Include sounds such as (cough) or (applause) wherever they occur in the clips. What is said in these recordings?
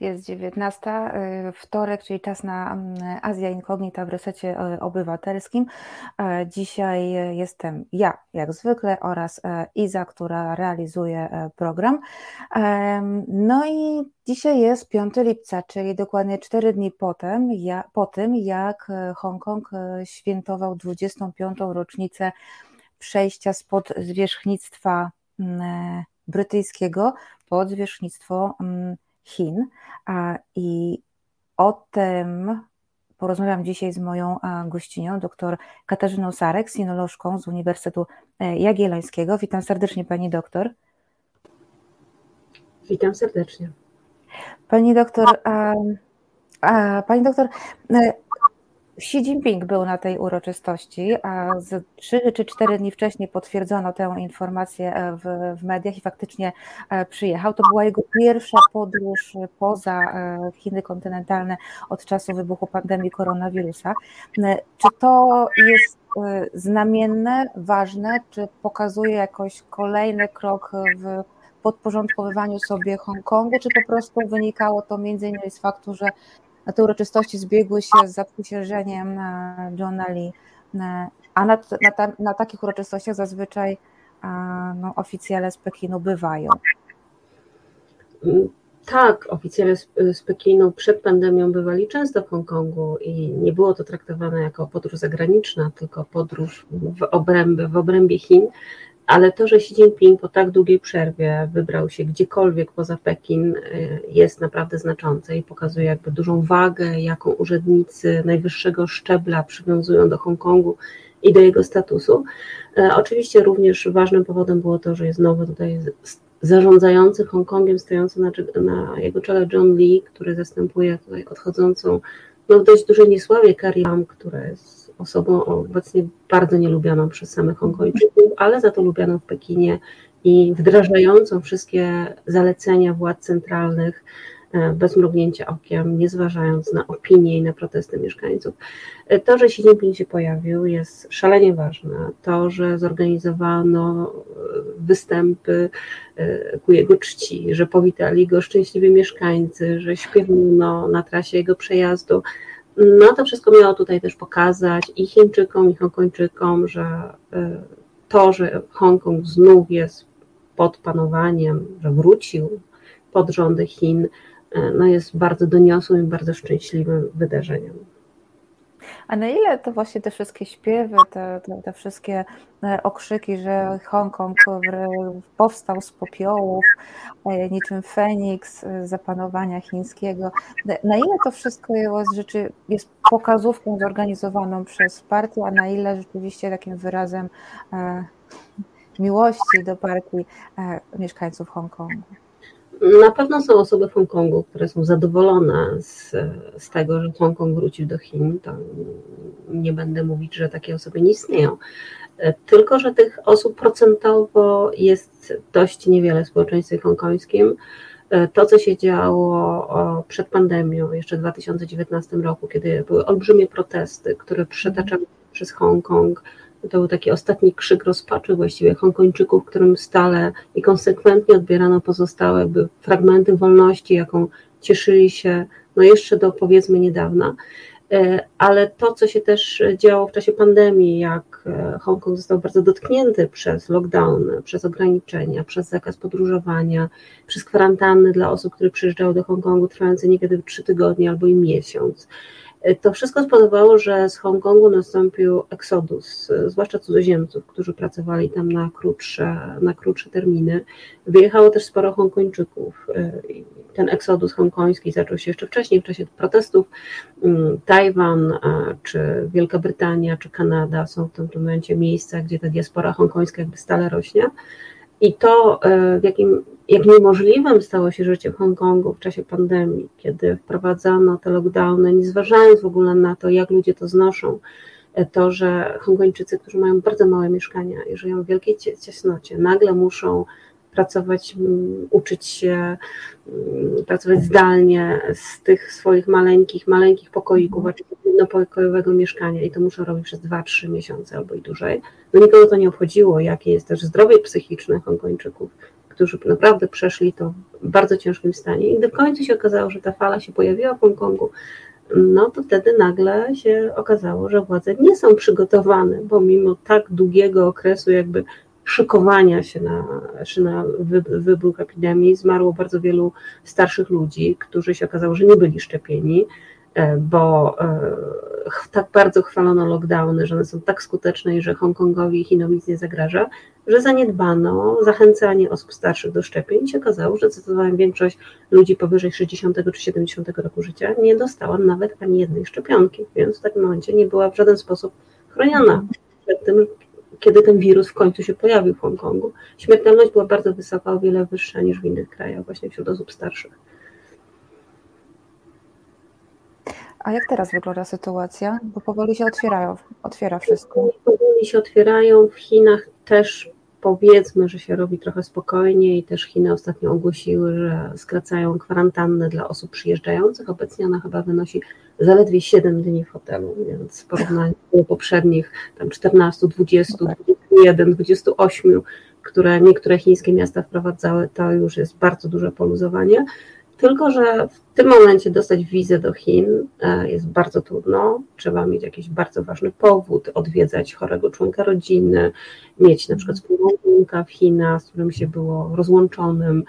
Jest 19, y, wtorek, czyli czas na mm, Azja Incognita w resecie y, obywatelskim. E, dzisiaj jestem ja, jak zwykle, oraz e, Iza, która realizuje e, program. No i dzisiaj jest 5 lipca, czyli dokładnie 4 dni potem, ja, po tym, jak Hongkong świętował 25. rocznicę przejścia spod zwierzchnictwa mm, brytyjskiego pod zwierzchnictwo mm, Chin. I o tym porozmawiam dzisiaj z moją gościnią, dr Katarzyną Sarek, sinolożką z Uniwersytetu e, Jagiellońskiego. Witam serdecznie Pani doktor. Witam serdecznie. Pani doktor, a, a, Pani doktor, e, Xi Jinping był na tej uroczystości, a z trzy czy cztery dni wcześniej potwierdzono tę informację e, w, w, mediach i faktycznie e, przyjechał. To była jego pierwsza podróż poza e, Chiny kontynentalne od czasu wybuchu pandemii koronawirusa. Czy to jest znamienne, ważne, czy pokazuje jakoś kolejny krok w podporządkowywaniu sobie Hongkongu, czy po prostu wynikało to między innymi z faktu, że te uroczystości zbiegły się z zaprzysiężeniem e, Johna Lee, e, a na, na, na takich uroczystościach zazwyczaj e, no, oficjele z Pekinu bywają. Tak, oficjele z, z, Pekinu przed pandemią bywali często w Hongkongu i nie było to traktowane jako podróż zagraniczna, tylko podróż w obrębie, w obrębie Chin ale to, że Xi Jinping po tak długiej przerwie wybrał się gdziekolwiek poza Pekin, y, jest naprawdę znaczące i pokazuje jakby dużą wagę, jaką urzędnicy najwyższego szczebla przywiązują do Hongkongu i do jego statusu. E, oczywiście również ważnym powodem było to, że jest nowy tutaj zarządzający Hongkongiem, stojący na, na jego czele John Lee, który zastępuje tutaj odchodzącą no, w dość dużej niesławie Carrie Lam, która jest osobą obecnie bardzo nielubioną przez samych Hongkończyków, ale za to lubianą w Pekinie i wdrażającą wszystkie zalecenia władz centralnych e, bez mrugnięcia okiem, nie zważając na opinie i na protesty mieszkańców. E, to, że Xi Jinping się pojawił jest szalenie ważne. To, że zorganizowano e, występy ku jego czci, że powitali go szczęśliwi mieszkańcy, że śpiewano na trasie jego przejazdu, no to wszystko miało tutaj też pokazać i Chińczykom, i Hongkończykom, że y, to, że Hongkong znów jest pod panowaniem, że wrócił pod rządy Chin, y, no jest bardzo doniosłym i bardzo szczęśliwym wydarzeniem. A na ile to właśnie te wszystkie śpiewy, te, te, te wszystkie e, okrzyki, że Hongkong powstał z popiołów, e, niczym Feniks zapanowania chińskiego, na ile to wszystko jest, rzeczy, jest pokazówką zorganizowaną przez partię, a na ile rzeczywiście takim wyrazem e, miłości do partii mieszkańców Hongkongu? Na pewno są osoby w Hongkongu, które są zadowolone z, z tego, że Hongkong wrócił do Chin. To nie będę mówić, że takie osoby nie istnieją. Tylko, że tych osób procentowo jest dość niewiele w społeczeństwie hongkońskim. To, co się działo przed pandemią, jeszcze w 2019 roku, kiedy były olbrzymie protesty, które przetaczały przez Hongkong, to był taki ostatni krzyk rozpaczy właściwie Hongkończyków, którym stale i konsekwentnie odbierano pozostałe jakby fragmenty wolności, jaką cieszyli się no jeszcze do powiedzmy niedawna. E, ale to, co się też działo w czasie pandemii, jak e, Hongkong został bardzo dotknięty przez lockdown, przez ograniczenia, przez zakaz podróżowania, przez kwarantanny dla osób, które przyjeżdżały do Hongkongu, trwające niekiedy trzy tygodnie albo i miesiąc. To wszystko spowodowało, że z Hongkongu nastąpił eksodus, zwłaszcza cudzoziemców, którzy pracowali tam na krótsze, na krótsze terminy. Wyjechało też sporo Hongkończyków. Ten eksodus hongkoński zaczął się jeszcze wcześniej, w czasie protestów. Tajwan, czy Wielka Brytania, czy Kanada są w tym momencie miejsca, gdzie ta diaspora hongkońska jakby stale rośnie. I to, e, w jakim, jak niemożliwym stało się życie w Hongkongu w czasie pandemii, kiedy wprowadzano te lockdowny, nie zważając w ogóle na to, jak ludzie to znoszą, e, to, że Hongkończycy, którzy mają bardzo małe mieszkania i żyją w wielkiej ciasnocie, nagle muszą pracować, uczyć się, pracować zdalnie z tych swoich maleńkich, maleńkich pokoików, a jednopokojowego mieszkania i to muszą robić przez 2-3 miesiące albo i dłużej. No nikogo to nie obchodziło, jakie jest też zdrowie psychiczne Hongkończyków, którzy naprawdę przeszli to w bardzo ciężkim stanie. I gdy w końcu się okazało, że ta fala się pojawiła w Hongkongu, no to wtedy nagle się okazało, że władze nie są przygotowane, bo mimo tak długiego okresu jakby szykowania się na, na wybuch epidemii zmarło bardzo wielu starszych ludzi, którzy się okazało, że nie byli szczepieni, bo e, tak bardzo chwalono lockdowny, że one są tak skuteczne i że Hongkongowi i Chinom nic nie zagraża, że zaniedbano zachęcanie osób starszych do szczepień i się okazało, że zdecydowana większość ludzi powyżej 60 czy 70 roku życia nie dostała nawet ani jednej szczepionki, więc w takim momencie nie była w żaden sposób chroniona przed tym, kiedy ten wirus w końcu się pojawił w Hongkongu. Śmiertelność była bardzo wysoka, o wiele wyższa niż w innych krajach, właśnie wśród osób starszych. A jak teraz wygląda sytuacja? Bo powoli się otwierają, otwiera wszystko. Powoli się otwierają. W Chinach też powiedzmy, że się robi trochę spokojniej. Też Chiny ostatnio ogłosiły, że skracają kwarantannę dla osób przyjeżdżających. Obecnie ona chyba wynosi zaledwie 7 dni w hotelu, więc w porównaniu do poprzednich tam 14, 20, 21, 28, które niektóre chińskie miasta wprowadzały, to już jest bardzo duże poluzowanie. Tylko, że w tym momencie dostać wizę do Chin e, jest bardzo trudno. Trzeba mieć jakiś bardzo ważny powód, odwiedzać chorego członka rodziny, mieć na przykład wspólnika w Chinach, z którym się było rozłączonym,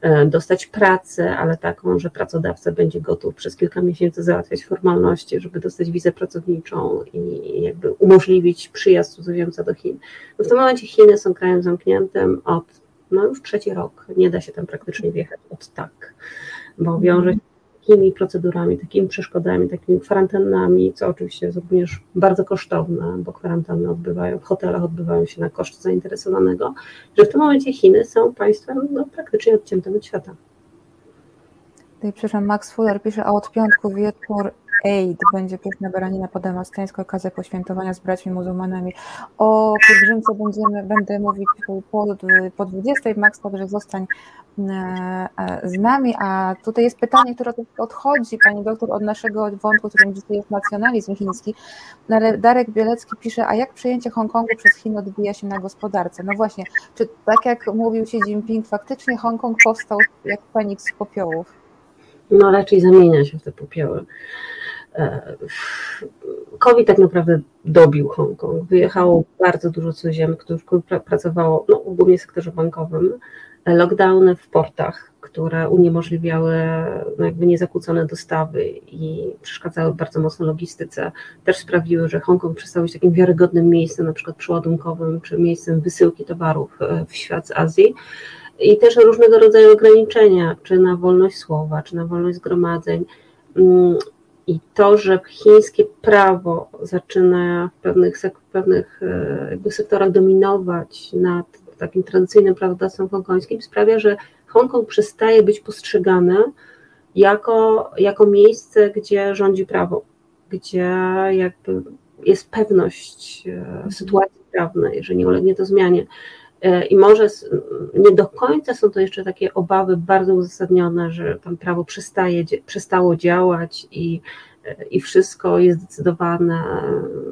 e, dostać pracę, ale taką, że pracodawca będzie gotów przez kilka miesięcy załatwiać formalności, żeby dostać wizę pracowniczą i jakby umożliwić przyjazd cudzoziemca do Chin. No w tym momencie Chiny są krajem zamkniętym od no już trzeci rok, nie da się tam praktycznie wjechać od tak bo wiąże się takimi procedurami, takimi przeszkodami, takimi kwarantannami, co oczywiście jest również bardzo kosztowne, bo kwarantanny odbywają w hotelach, odbywają się na koszt zainteresowanego, że w tym momencie Chiny są państwem no, praktycznie odciętym od świata. Tutaj przepraszam, Max Fuller pisze, a od piątku wieczór Eid będzie piękna baranina podemasteńska, okazja poświętowania z braćmi muzułmanami. O pielgrzymce będziemy, będę mówić po, po 20. Max, także zostań e, e, z nami, a tutaj jest pytanie, które odchodzi, pani doktor, od naszego wątku, którym dzisiaj jest nacjonalizm chiński, no ale Darek Bielecki pisze, a jak przejęcie Hongkongu przez Chiny odbija się na gospodarce? No właśnie, czy tak jak mówił Xi Jinping, faktycznie Hongkong powstał jak Feniks z popiołów? No raczej zamienia się w te popioły. E, COVID tak naprawdę dobił Hongkong. Wyjechało bardzo dużo cudzoziemców, którzy pracowało no, głównie w sektorze bankowym. Lockdowny w portach, które uniemożliwiały no, jakby niezakłócone dostawy i przeszkadzały bardzo mocno logistyce, też sprawiły, że Hongkong przestał być takim wiarygodnym miejscem, na przykład przeładunkowym, czy miejscem wysyłki towarów e, w świat z Azji i też różnego rodzaju ograniczenia, czy na wolność słowa, czy na wolność zgromadzeń. I to, że chińskie prawo zaczyna w pewnych, w pewnych e, jakby sektorach dominować nad takim tradycyjnym prawodawstwem hongkońskim, sprawia, że Hongkong przestaje być postrzegany jako, jako miejsce, gdzie rządzi prawo, gdzie jakby jest pewność e, sytuacji prawnej, że nie ulegnie to zmianie. E, I może nie do końca są to jeszcze takie obawy bardzo uzasadnione, że tam prawo przestaje, przestało działać i, e, i wszystko jest zdecydowane,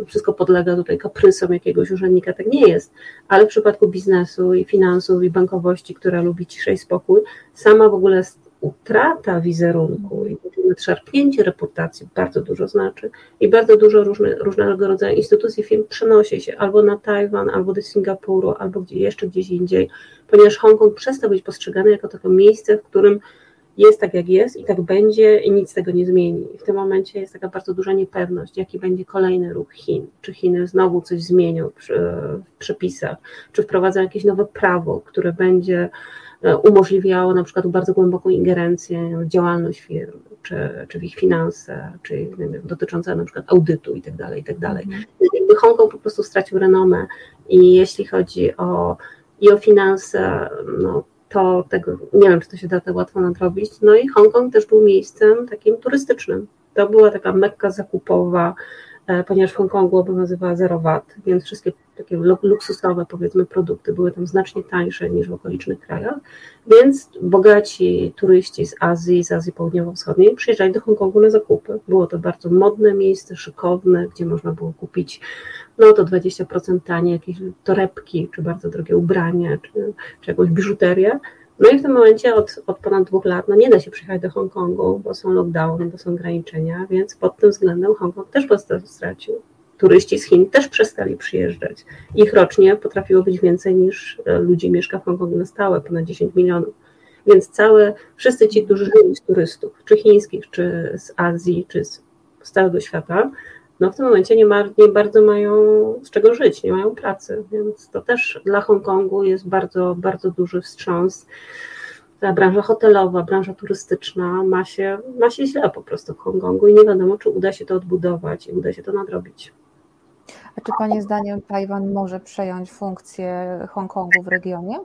wszystko podlega tutaj kaprysom jakiegoś urzędnika. Tak nie jest, ale w przypadku biznesu i finansów i bankowości, która lubi ciszej spokój, sama w ogóle utrata wizerunku i szarpnięcie reputacji bardzo dużo znaczy i bardzo dużo różne, różnego rodzaju instytucji firm przenosi się albo na Tajwan, albo do Singapuru, albo gdzie, jeszcze gdzieś indziej, ponieważ Hongkong przestał być postrzegany jako takie miejsce, w którym jest tak jak jest i tak będzie i nic tego nie zmieni. I w tym momencie jest taka bardzo duża niepewność, jaki będzie kolejny ruch Chin. Czy Chiny znowu coś zmienią w, w przepisach, czy wprowadzą jakieś nowe prawo, które będzie E, umożliwiało na przykład bardzo głęboką ingerencję w działalność firm, czy, czy w ich finanse, czy wiem, dotyczące na przykład audytu i tak dalej, i tak dalej. Mhm. Jakby Hongkong po prostu stracił renomę i jeśli chodzi o i o finanse, no to tego, nie wiem, czy to się da tak łatwo nadrobić. No i Hongkong też był miejscem takim turystycznym. To była taka mekka zakupowa, E, ponieważ w Hongkongu obowiązywała 0 VAT, więc wszystkie takie luksusowe powiedzmy produkty były tam znacznie tańsze niż w okolicznych krajach, więc bogaci turyści z Azji, z Azji Południowo-Wschodniej przyjeżdżali do Hongkongu na zakupy. Było to bardzo modne miejsce, szykowne, gdzie można było kupić no to 20% tanie jakieś torebki, czy bardzo drogie ubrania, czy, czy jakąś biżuterię, no i w tym momencie od, od ponad dwóch lat no nie da się przyjechać do Hongkongu, bo są lockdowny, bo są ograniczenia, więc pod tym względem Hongkong też stracił. Turyści z Chin też przestali przyjeżdżać. Ich rocznie potrafiło być więcej niż e, ludzi mieszka w Hongkongu na stałe, ponad 10 milionów. Więc całe, wszyscy ci, którzy żyli z turystów, czy chińskich, czy z Azji, czy z całego świata, no w tym momencie nie, ma, nie bardzo mają z czego żyć, nie mają pracy, więc to też dla Hongkongu jest bardzo, bardzo duży wstrząs. Ta branża hotelowa, branża turystyczna ma się, ma się źle po prostu w Hongkongu i nie wiadomo, czy uda się to odbudować i uda się to nadrobić. A czy Pani zdaniem Tajwan może przejąć funkcję Hongkongu w regionie?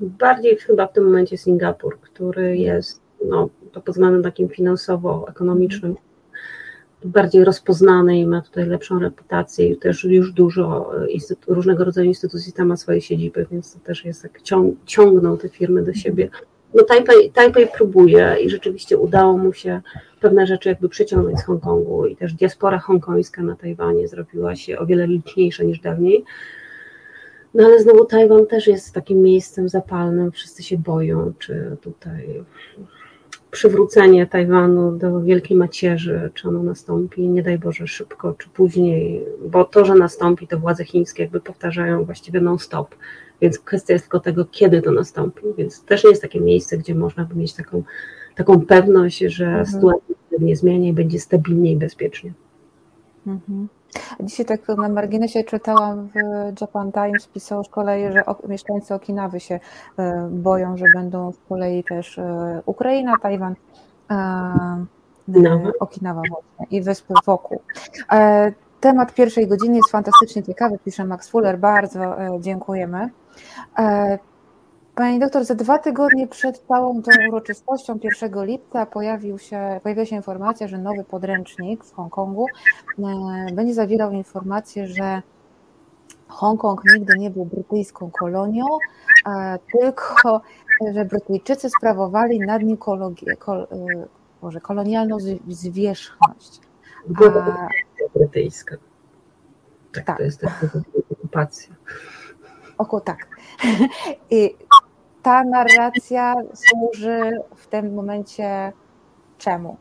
Bardziej chyba w tym momencie Singapur, który jest no, to pod względem takim finansowo-ekonomicznym bardziej rozpoznany i ma tutaj lepszą reputację i też już dużo e, różnego rodzaju instytucji tam ma swoje siedziby, więc to też jest jak ciąg, ciągną te firmy do siebie. No Taipei, Taipei próbuje i rzeczywiście udało mu się pewne rzeczy jakby przyciągnąć z Hongkongu i też diaspora hongkońska na Tajwanie zrobiła się o wiele liczniejsza niż dawniej. No ale znowu Tajwan też jest takim miejscem zapalnym, wszyscy się boją, czy tutaj przywrócenie Tajwanu do Wielkiej Macierzy, czy ono nastąpi, nie daj Boże, szybko czy później, bo to, że nastąpi, to władze chińskie jakby powtarzają właściwie non-stop, więc kwestia jest tylko tego, kiedy to nastąpi, więc też nie jest takie miejsce, gdzie można by mieć taką, taką pewność, że mhm. sytuacja nie zmieni i będzie stabilnie i bezpiecznie. Mhm. Dzisiaj tak na marginesie czytałam w Japan Times, pisało z kolei, że mieszkańcy Okinawy się e, boją, że będą z kolei też e, Ukraina, Tajwan, no. Okinawa właśnie i wyspy wokół. Temat pierwszej godziny jest fantastycznie ciekawy, pisze Max Fuller, bardzo dziękujemy. Pani doktor, za dwa tygodnie przed całą tą uroczystością 1 lipca pojawił się, pojawiła się informacja, że nowy podręcznik w Hongkongu e, będzie zawierał informację, że Hongkong nigdy nie był brytyjską kolonią, tylko że Brytyjczycy sprawowali nad nim kologię, kol, e, może kolonialną zwierzchność. Była brytyjska. Tak, tak, to jest okupacja. Oko tak. (laughs) I ta narracja służy w tym momencie czemu?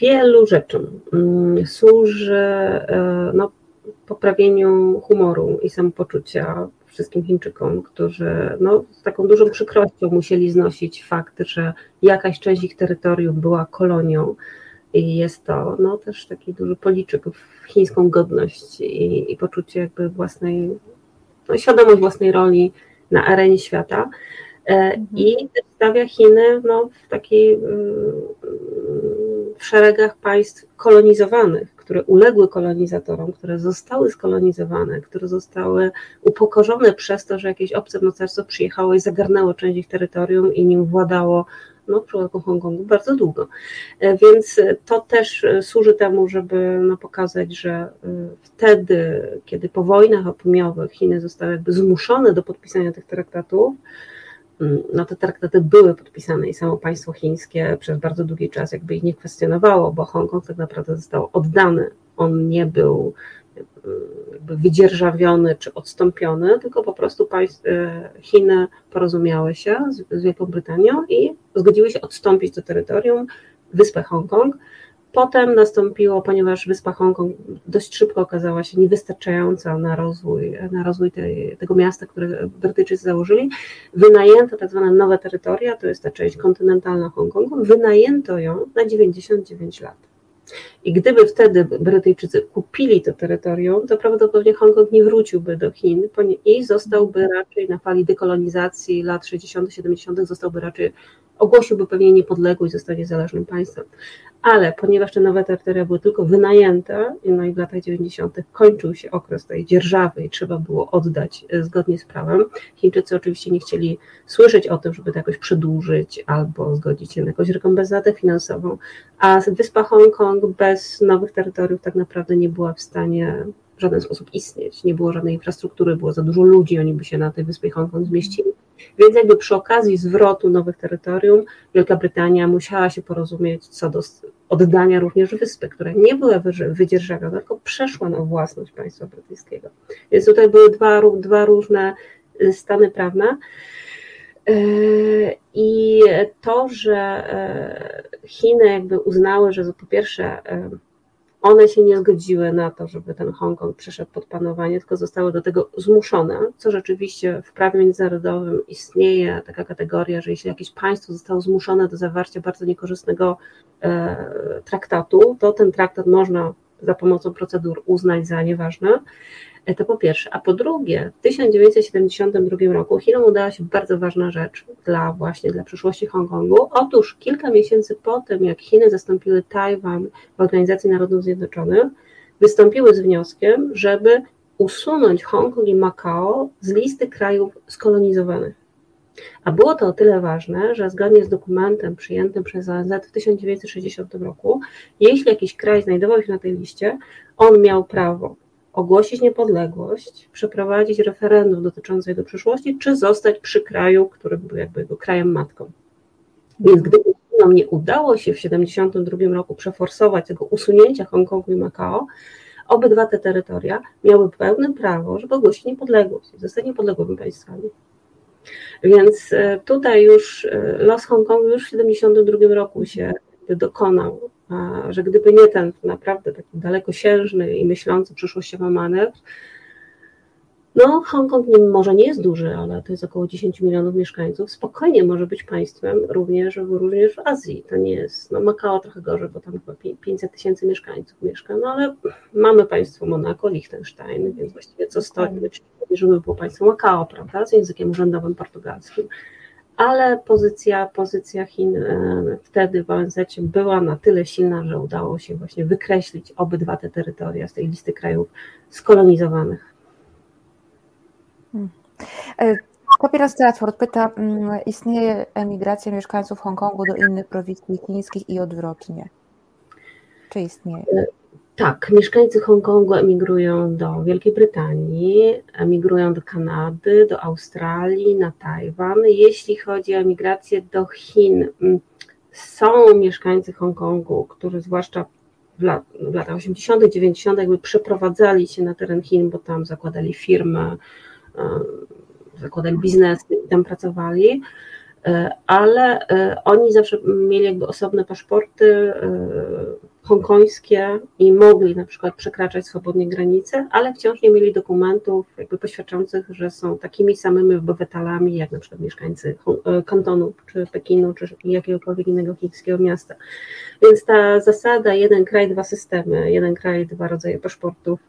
Wielu rzeczom. Mm, służy e, no, poprawieniu humoru i samopoczucia wszystkim Chińczykom, którzy no, z taką dużą przykrością musieli znosić fakt, że jakaś część ich terytorium była kolonią i jest to no, też taki duży policzek w chińską godność i, i poczucie jakby własnej świadomość własnej roli na arenie świata e, mhm. i stawia Chiny no, w takiej w szeregach państw kolonizowanych, które uległy kolonizatorom, które zostały skolonizowane, które zostały upokorzone przez to, że jakieś obce mocarstwo przyjechało i zagarnęło część ich terytorium i nim władało no, przypadku Hongkongu bardzo długo. E, więc to też e, służy temu, żeby no, pokazać, że e, wtedy, kiedy po wojnach opłymiowych Chiny zostały jakby zmuszone do podpisania tych traktatów, mm, no te traktaty były podpisane i samo państwo chińskie przez bardzo długi czas jakby ich nie kwestionowało, bo Hongkong tak naprawdę został oddany. On nie był jakby wydzierżawiony czy odstąpiony, tylko po prostu e, Chiny porozumiały się z, z Wielką Brytanią i zgodziły się odstąpić to terytorium, wyspę Hongkong. Potem nastąpiło, ponieważ wyspa Hongkong dość szybko okazała się niewystarczająca na rozwój, na rozwój tej, tego miasta, które Brytyjczycy założyli, wynajęto tak zwane nowe terytoria, to jest ta część kontynentalna Hongkongu, wynajęto ją na 99 lat. I gdyby wtedy Brytyjczycy kupili to terytorium, to prawdopodobnie Hongkong nie wróciłby do Chin i zostałby raczej na fali dekolonizacji lat 60., 70., zostałby raczej ogłosiłby pewnie niepodległość, zostanie zależnym państwem. Ale ponieważ te nowe terytoria były tylko wynajęte, no i w latach 90. kończył się okres tej dzierżawy i trzeba było oddać e, zgodnie z prawem, Chińczycy oczywiście nie chcieli słyszeć o tym, żeby to jakoś przedłużyć albo zgodzić się na jakąś rekompensatę finansową, a wyspa Hongkong bez nowych terytoriów tak naprawdę nie była w stanie w żaden sposób istnieć. Nie było żadnej infrastruktury, było za dużo ludzi, oni by się na tej wyspie Hongkong zmieścili. Więc jakby przy okazji zwrotu nowych terytorium Wielka Brytania musiała się porozumieć co do oddania również wyspy, która nie była wydzierżawiona, tylko przeszła na własność państwa brytyjskiego. Więc tutaj były dwa, dwa różne y, stany prawne. Y, I to, że y, Chiny jakby uznały, że po pierwsze one się nie zgodziły na to, żeby ten Hongkong przeszedł pod panowanie, tylko zostały do tego zmuszone, co rzeczywiście w prawie międzynarodowym istnieje taka kategoria, że jeśli jakieś państwo zostało zmuszone do zawarcia bardzo niekorzystnego traktatu, to ten traktat można za pomocą procedur uznać za nieważny. To po pierwsze. A po drugie, w 1972 roku Chinom udała się bardzo ważna rzecz dla właśnie dla przyszłości Hongkongu. Otóż kilka miesięcy po tym, jak Chiny zastąpiły Tajwan w Organizacji Narodów Zjednoczonych, wystąpiły z wnioskiem, żeby usunąć Hongkong i Makao z listy krajów skolonizowanych. A było to o tyle ważne, że zgodnie z dokumentem przyjętym przez ONZ w 1960 roku, jeśli jakiś kraj znajdował się na tej liście, on miał prawo ogłosić niepodległość, przeprowadzić referendum dotyczące jego przyszłości, czy zostać przy kraju, który był jakby jego krajem matką. Więc gdyby nam nie udało się w 1972 roku przeforsować tego usunięcia Hongkongu i Makao, obydwa te terytoria miały pełne prawo, żeby ogłosić niepodległość, zostać niepodległymi państwami. Więc e, tutaj już e, los Hongkongu już w 1972 roku się dokonał że gdyby nie ten naprawdę taki dalekosiężny i myślący przyszłościowo manewr, no, Hongkong może nie jest duży, ale to jest około 10 milionów mieszkańców. Spokojnie może być państwem również, również w Azji. To nie jest, no Makao trochę gorzej, bo tam chyba 500 tysięcy mieszkańców mieszka, no ale mamy państwo Monako, Liechtenstein, więc właściwie co stoi, żeby było państwo Makao, prawda, z językiem urzędowym portugalskim ale pozycja, pozycja Chin e, wtedy w ONZ była na tyle silna, że udało się właśnie wykreślić obydwa te terytoria z tej listy krajów skolonizowanych. Hmm. Stratford pyta, mm, istnieje emigracja mieszkańców Hongkongu do innych prowincji chińskich i odwrotnie? Czy istnieje? E, tak, mieszkańcy Hongkongu emigrują do Wielkiej Brytanii, emigrują do Kanady, do Australii, na Tajwan. Jeśli chodzi o emigrację do Chin, mm, są mieszkańcy Hongkongu, którzy zwłaszcza w, lat, w latach 80., 90. jakby przeprowadzali się na teren Chin, bo tam zakładali firmy, zakładali biznesy i tam pracowali e, ale e, oni zawsze mieli jakby osobne paszporty e, hongkońskie i mogli na przykład przekraczać swobodnie granice, ale wciąż nie mieli dokumentów jakby poświadczających, że są takimi samymi obywatelami jak na przykład mieszkańcy e, kantonu, czy Pekinu, czy jakiegokolwiek innego chińskiego miasta. Więc ta zasada jeden kraj, dwa systemy, jeden kraj, dwa rodzaje paszportów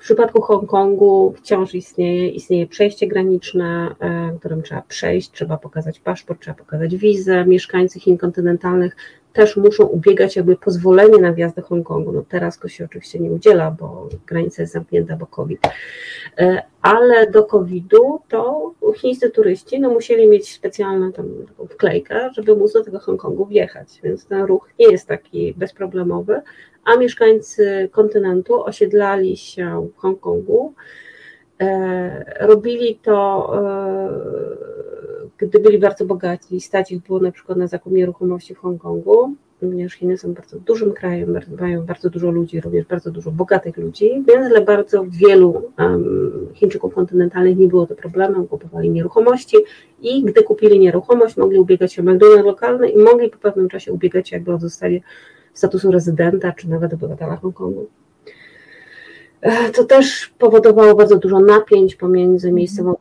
w przypadku Hongkongu wciąż istnieje, istnieje przejście graniczne, e, którym trzeba przejść, trzeba pokazać paszport, trzeba pokazać wizę. Mieszkańcy Chin kontynentalnych też muszą ubiegać jakby pozwolenie na wjazd do Hongkongu. No teraz go się oczywiście nie udziela, bo granica jest zamknięta, bo COVID. E, ale do COVID-u to chińscy turyści no, musieli mieć specjalną tam wklejkę, żeby móc do tego Hongkongu wjechać, więc ten ruch nie jest taki bezproblemowy, a mieszkańcy kontynentu osiedlali się w Hongkongu, e, robili to e, gdy byli bardzo bogaci, stać ich było na przykład na zakup nieruchomości w Hongkongu, ponieważ Chiny są bardzo dużym krajem, mają bardzo dużo ludzi, również bardzo dużo bogatych ludzi, więc dla bardzo wielu um, Chińczyków kontynentalnych nie było to problemem, kupowali nieruchomości i gdy kupili nieruchomość, mogli ubiegać się o meldunek lokalny i mogli po pewnym czasie ubiegać się jakby o dostanie statusu rezydenta, czy nawet obywatela Hongkongu. E, to też powodowało bardzo dużo napięć pomiędzy miejscową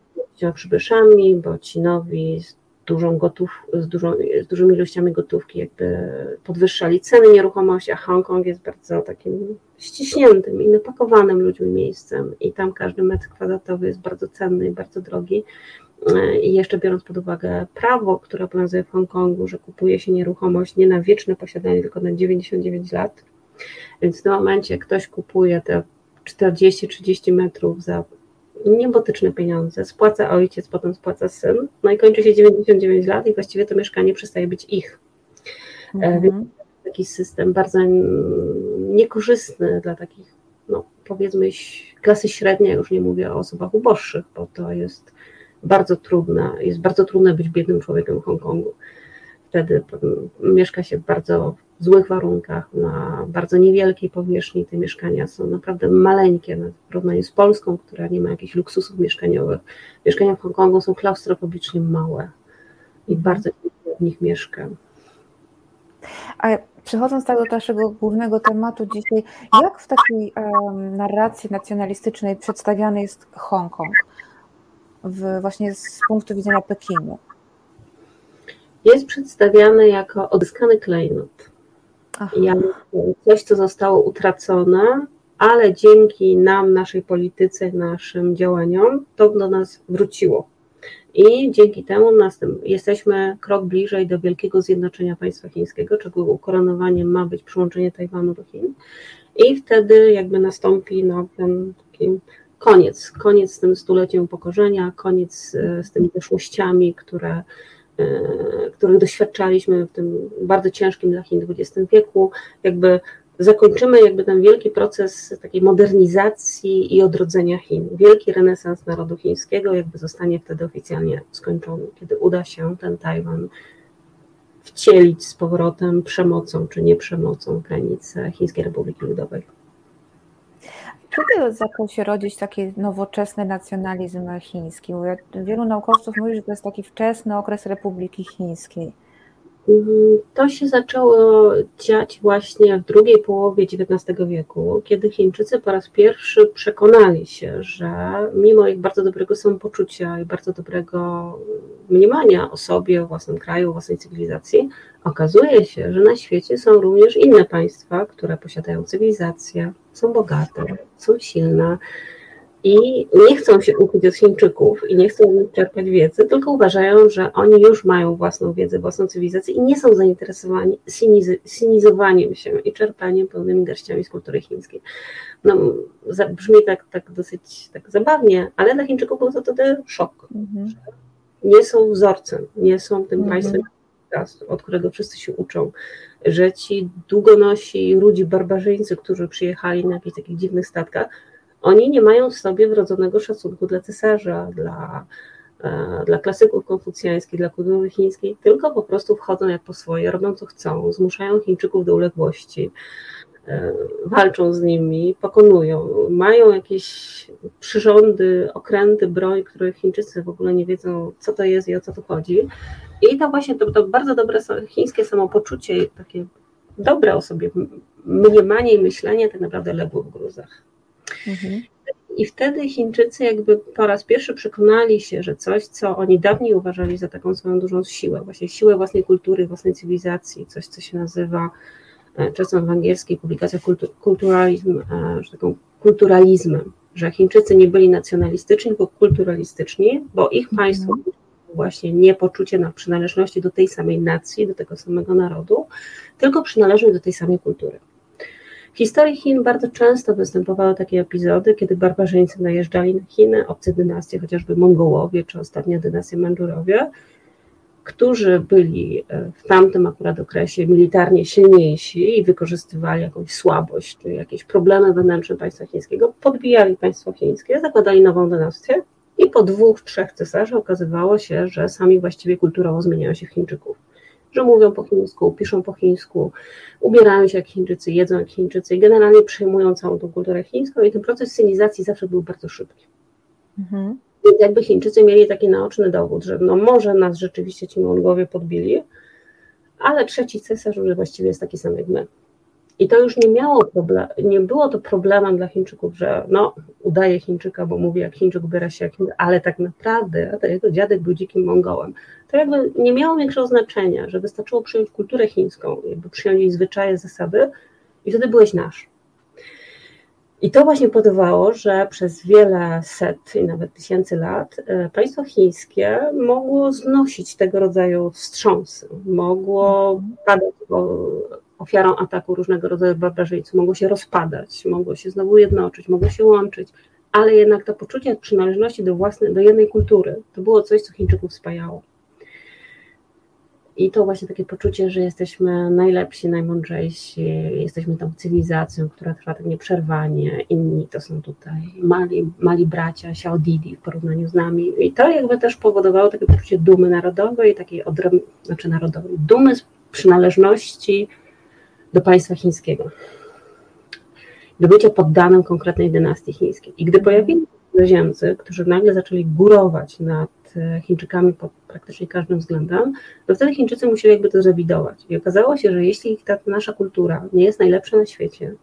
przybyszami, bo ci nowi z, dużą gotów, z, dużą, z dużymi ilościami gotówki jakby podwyższali ceny nieruchomości, a Hongkong jest bardzo takim ściśniętym i napakowanym ludźmi miejscem i tam każdy metr kwadratowy jest bardzo cenny i bardzo drogi. I jeszcze biorąc pod uwagę prawo, które obowiązuje w Hongkongu, że kupuje się nieruchomość nie na wieczne posiadanie, tylko na 99 lat. Więc w tym momencie ktoś kupuje te 40-30 metrów za niebotyczne pieniądze, spłaca ojciec, potem spłaca syn, no i kończy się 99 lat i właściwie to mieszkanie przestaje być ich. Mhm. Więc taki system bardzo niekorzystny dla takich, no powiedzmy, klasy średniej, już nie mówię o osobach uboższych, bo to jest bardzo trudne, jest bardzo trudne być biednym człowiekiem w Hongkongu. Wtedy mieszka się w bardzo złych warunkach, na bardzo niewielkiej powierzchni. Te mieszkania są naprawdę maleńkie w porównaniu z Polską, która nie ma jakichś luksusów mieszkaniowych. Mieszkania w Hongkongu są klaustrofobicznie małe i bardzo w nich mieszka. A przechodząc tak do naszego głównego tematu dzisiaj, jak w takiej um, narracji nacjonalistycznej przedstawiany jest Hongkong? W, właśnie z punktu widzenia Pekinu? Jest przedstawiany jako odzyskany klejnot. Jak coś, co zostało utracone, ale dzięki nam, naszej polityce, naszym działaniom, to do nas wróciło. I dzięki temu jesteśmy krok bliżej do wielkiego zjednoczenia państwa chińskiego, czego ukoronowaniem ma być przyłączenie Tajwanu do Chin. I wtedy jakby nastąpi no, ten taki koniec, koniec z tym stuleciem upokorzenia, koniec e, z tymi przeszłościami, które, których doświadczaliśmy w tym bardzo ciężkim dla Chin XX wieku, jakby zakończymy jakby ten wielki proces takiej modernizacji i odrodzenia Chin. Wielki renesans narodu chińskiego jakby zostanie wtedy oficjalnie skończony, kiedy uda się ten Tajwan wcielić z powrotem przemocą czy nieprzemocą granice Chińskiej Republiki Ludowej. Kiedy zaczął się rodzić taki nowoczesny nacjonalizm chiński? Wielu naukowców mówi, że to jest taki wczesny okres Republiki Chińskiej. To się zaczęło dziać właśnie w drugiej połowie XIX wieku, kiedy Chińczycy po raz pierwszy przekonali się, że mimo ich bardzo dobrego samopoczucia i bardzo dobrego mniemania o sobie, o własnym kraju, o własnej cywilizacji, okazuje się, że na świecie są również inne państwa, które posiadają cywilizację, są bogate, są silne i nie chcą się uczyć od Chińczyków i nie chcą czerpać wiedzy, tylko uważają, że oni już mają własną wiedzę, własną cywilizację i nie są zainteresowani sinizowaniem się i czerpaniem pełnymi garściami z kultury chińskiej. No, brzmi tak, tak dosyć tak zabawnie, ale dla Chińczyków był to wtedy szok. Mhm. Nie są wzorcem, nie są tym mhm. państwem, od którego wszyscy się uczą, że ci długonosi ludzi barbarzyńcy, którzy przyjechali na jakichś takich dziwnych statkach, oni nie mają w sobie wrodzonego szacunku dla cesarza, dla, e, dla klasyków konfucjańskich, dla kultury chińskiej, tylko po prostu wchodzą jak po swoje, robią co chcą, zmuszają Chińczyków do uległości, e, walczą z nimi, pokonują, mają jakieś przyrządy, okręty, broń, których Chińczycy w ogóle nie wiedzą, co to jest i o co tu chodzi. I to właśnie to, to bardzo dobre chińskie samopoczucie, takie dobre o sobie mniemanie i myślenie tak naprawdę legło w gruzach. Mhm. I wtedy Chińczycy jakby po raz pierwszy przekonali się, że coś, co oni dawniej uważali za taką swoją dużą siłę, właśnie siłę własnej kultury, własnej cywilizacji, coś, co się nazywa e, czasem w angielskiej publikacjach kulturalizm, e, że taką kulturalizmem, że Chińczycy nie byli nacjonalistyczni, tylko kulturalistyczni, bo ich mhm. państwo właśnie nie poczucie na przynależności do tej samej nacji, do tego samego narodu, tylko przynależność do tej samej kultury. W historii Chin bardzo często występowały takie epizody, kiedy barbarzyńcy najeżdżali na Chiny, obce dynastie, chociażby Mongołowie czy ostatnia dynastia Mandżurowie, którzy byli e, w tamtym akurat okresie militarnie silniejsi i wykorzystywali jakąś słabość czy jakieś problemy wewnętrzne państwa chińskiego, podbijali państwo chińskie, zakładali nową dynastię i po dwóch, trzech cesarzach okazywało się, że sami właściwie kulturowo zmieniają się w Chińczyków że mówią po chińsku, piszą po chińsku, ubierają się jak Chińczycy, jedzą jak Chińczycy i generalnie przejmują całą tą kulturę chińską i ten proces synizacji zawsze był bardzo szybki. Mhm. Więc jakby Chińczycy mieli taki naoczny dowód, że no może nas rzeczywiście ci Mongowie podbili, ale trzeci cesarz już właściwie jest taki sam jak my. I to już nie miało problem, nie było to problemem dla Chińczyków, że no, udaje Chińczyka, bo mówi jak Chińczyk, ubiera się jak Chińczyk, ale tak naprawdę to jego dziadek był dzikim Mongołem. To jakby nie miało większego znaczenia, że wystarczyło przyjąć kulturę chińską, jakby przyjąć jej zwyczaje, zasady i wtedy byłeś nasz. I to właśnie powodowało, że przez wiele set i nawet tysięcy lat e, państwo chińskie mogło znosić tego rodzaju wstrząsy, mogło padać ofiarą ataku różnego rodzaju barbarzyńców, mogło się rozpadać, mogło się znowu jednoczyć, mogło się łączyć, ale jednak to poczucie przynależności do własnej, do jednej kultury, to było coś, co Chińczyków spajało. I to właśnie takie poczucie, że jesteśmy najlepsi, najmądrzejsi, jesteśmy tą cywilizacją, która trwa tak nieprzerwanie, inni to są tutaj mali, mali bracia, Xiaodidi w porównaniu z nami. I to jakby też powodowało takie poczucie dumy narodowej, takiej odręb... znaczy narodowej, dumy z przynależności do państwa chińskiego. Do bycia poddanym konkretnej dynastii chińskiej. I gdy pojawili się cudzoziemcy, którzy nagle zaczęli górować nad e, Chińczykami pod praktycznie każdym względem, to wtedy Chińczycy musieli jakby to zrewidować. I okazało się, że jeśli ta nasza kultura nie jest najlepsza na świecie,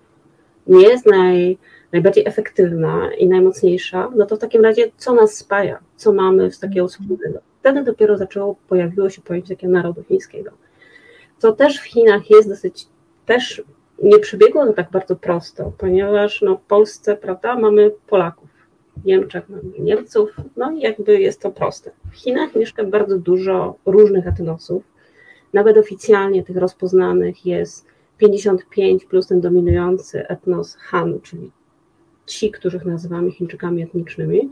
nie jest naj, najbardziej efektywna i najmocniejsza, no to w takim razie co nas spaja, co mamy z takiego wspólnego. Wtedy dopiero zaczęło, pojawiło się pojęcie takiego narodu chińskiego. Co też w Chinach jest dosyć, też nie przebiegło to tak bardzo prosto, ponieważ no, w Polsce, prawda, mamy Polaków, w Niemczech mamy Niemców, no i jakby jest to proste. W Chinach mieszka bardzo dużo różnych etnosów, nawet oficjalnie tych rozpoznanych jest 55 plus ten dominujący etnos Han, czyli ci, których nazywamy Chińczykami etnicznymi.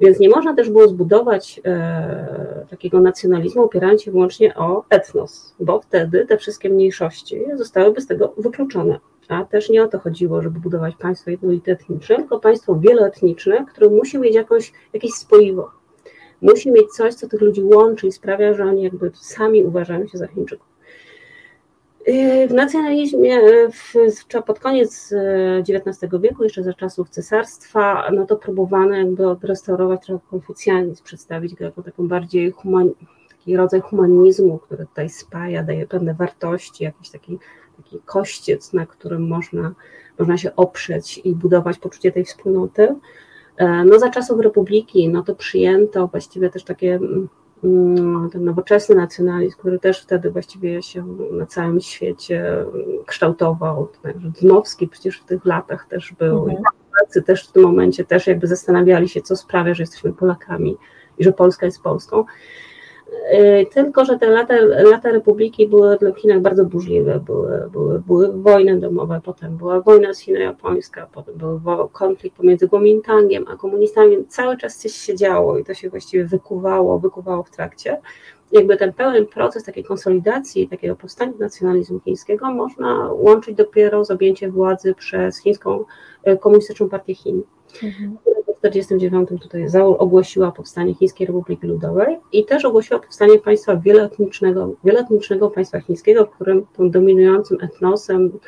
Więc nie można też było zbudować e, takiego nacjonalizmu opierając się wyłącznie o etnos, bo wtedy te wszystkie mniejszości zostałyby z tego wykluczone. A też nie o to chodziło, żeby budować państwo jednolite etniczne, tylko państwo wieloetniczne, które musi mieć jakąś, jakieś spoiwo. Musi mieć coś, co tych ludzi łączy i sprawia, że oni jakby sami uważają się za Chińczyków. Y, w nacjonalizmie w, pod koniec XIX wieku, jeszcze za czasów cesarstwa, no to próbowano jakby odrestaurować trochę konfucjanizm, przedstawić go jako taką bardziej human, taki rodzaj humanizmu, który tutaj spaja, daje pewne wartości, jakiś taki, taki kościec, na którym można, można się oprzeć i budować poczucie tej wspólnoty. E, no za czasów Republiki, no to przyjęto właściwie też takie Mm, ten nowoczesny nacjonalizm, który też wtedy właściwie się na całym świecie kształtował. Także Dmowski przecież w tych latach też był. Mhm. Polacy też w tym momencie też jakby zastanawiali się, co sprawia, że jesteśmy Polakami i że Polska jest Polską. Y, tylko, że te lata, lata republiki były w Chinach bardzo burzliwe. Były, były, były wojny domowe, potem była wojna sino-japońska, potem był konflikt pomiędzy Kuomintangiem a komunistami. Cały czas coś się działo i to się właściwie wykuwało, wykuwało w trakcie. Jakby ten pełen proces takiej konsolidacji, takiego powstania nacjonalizmu chińskiego można łączyć dopiero z objęciem władzy przez chińską y, komunistyczną partię Chin. Mhm. 1949 tutaj ogłosiła powstanie Chińskiej Republiki Ludowej i też ogłosiła powstanie państwa wieloetnicznego, wieloetnicznego państwa chińskiego, w którym tym dominującym etnosem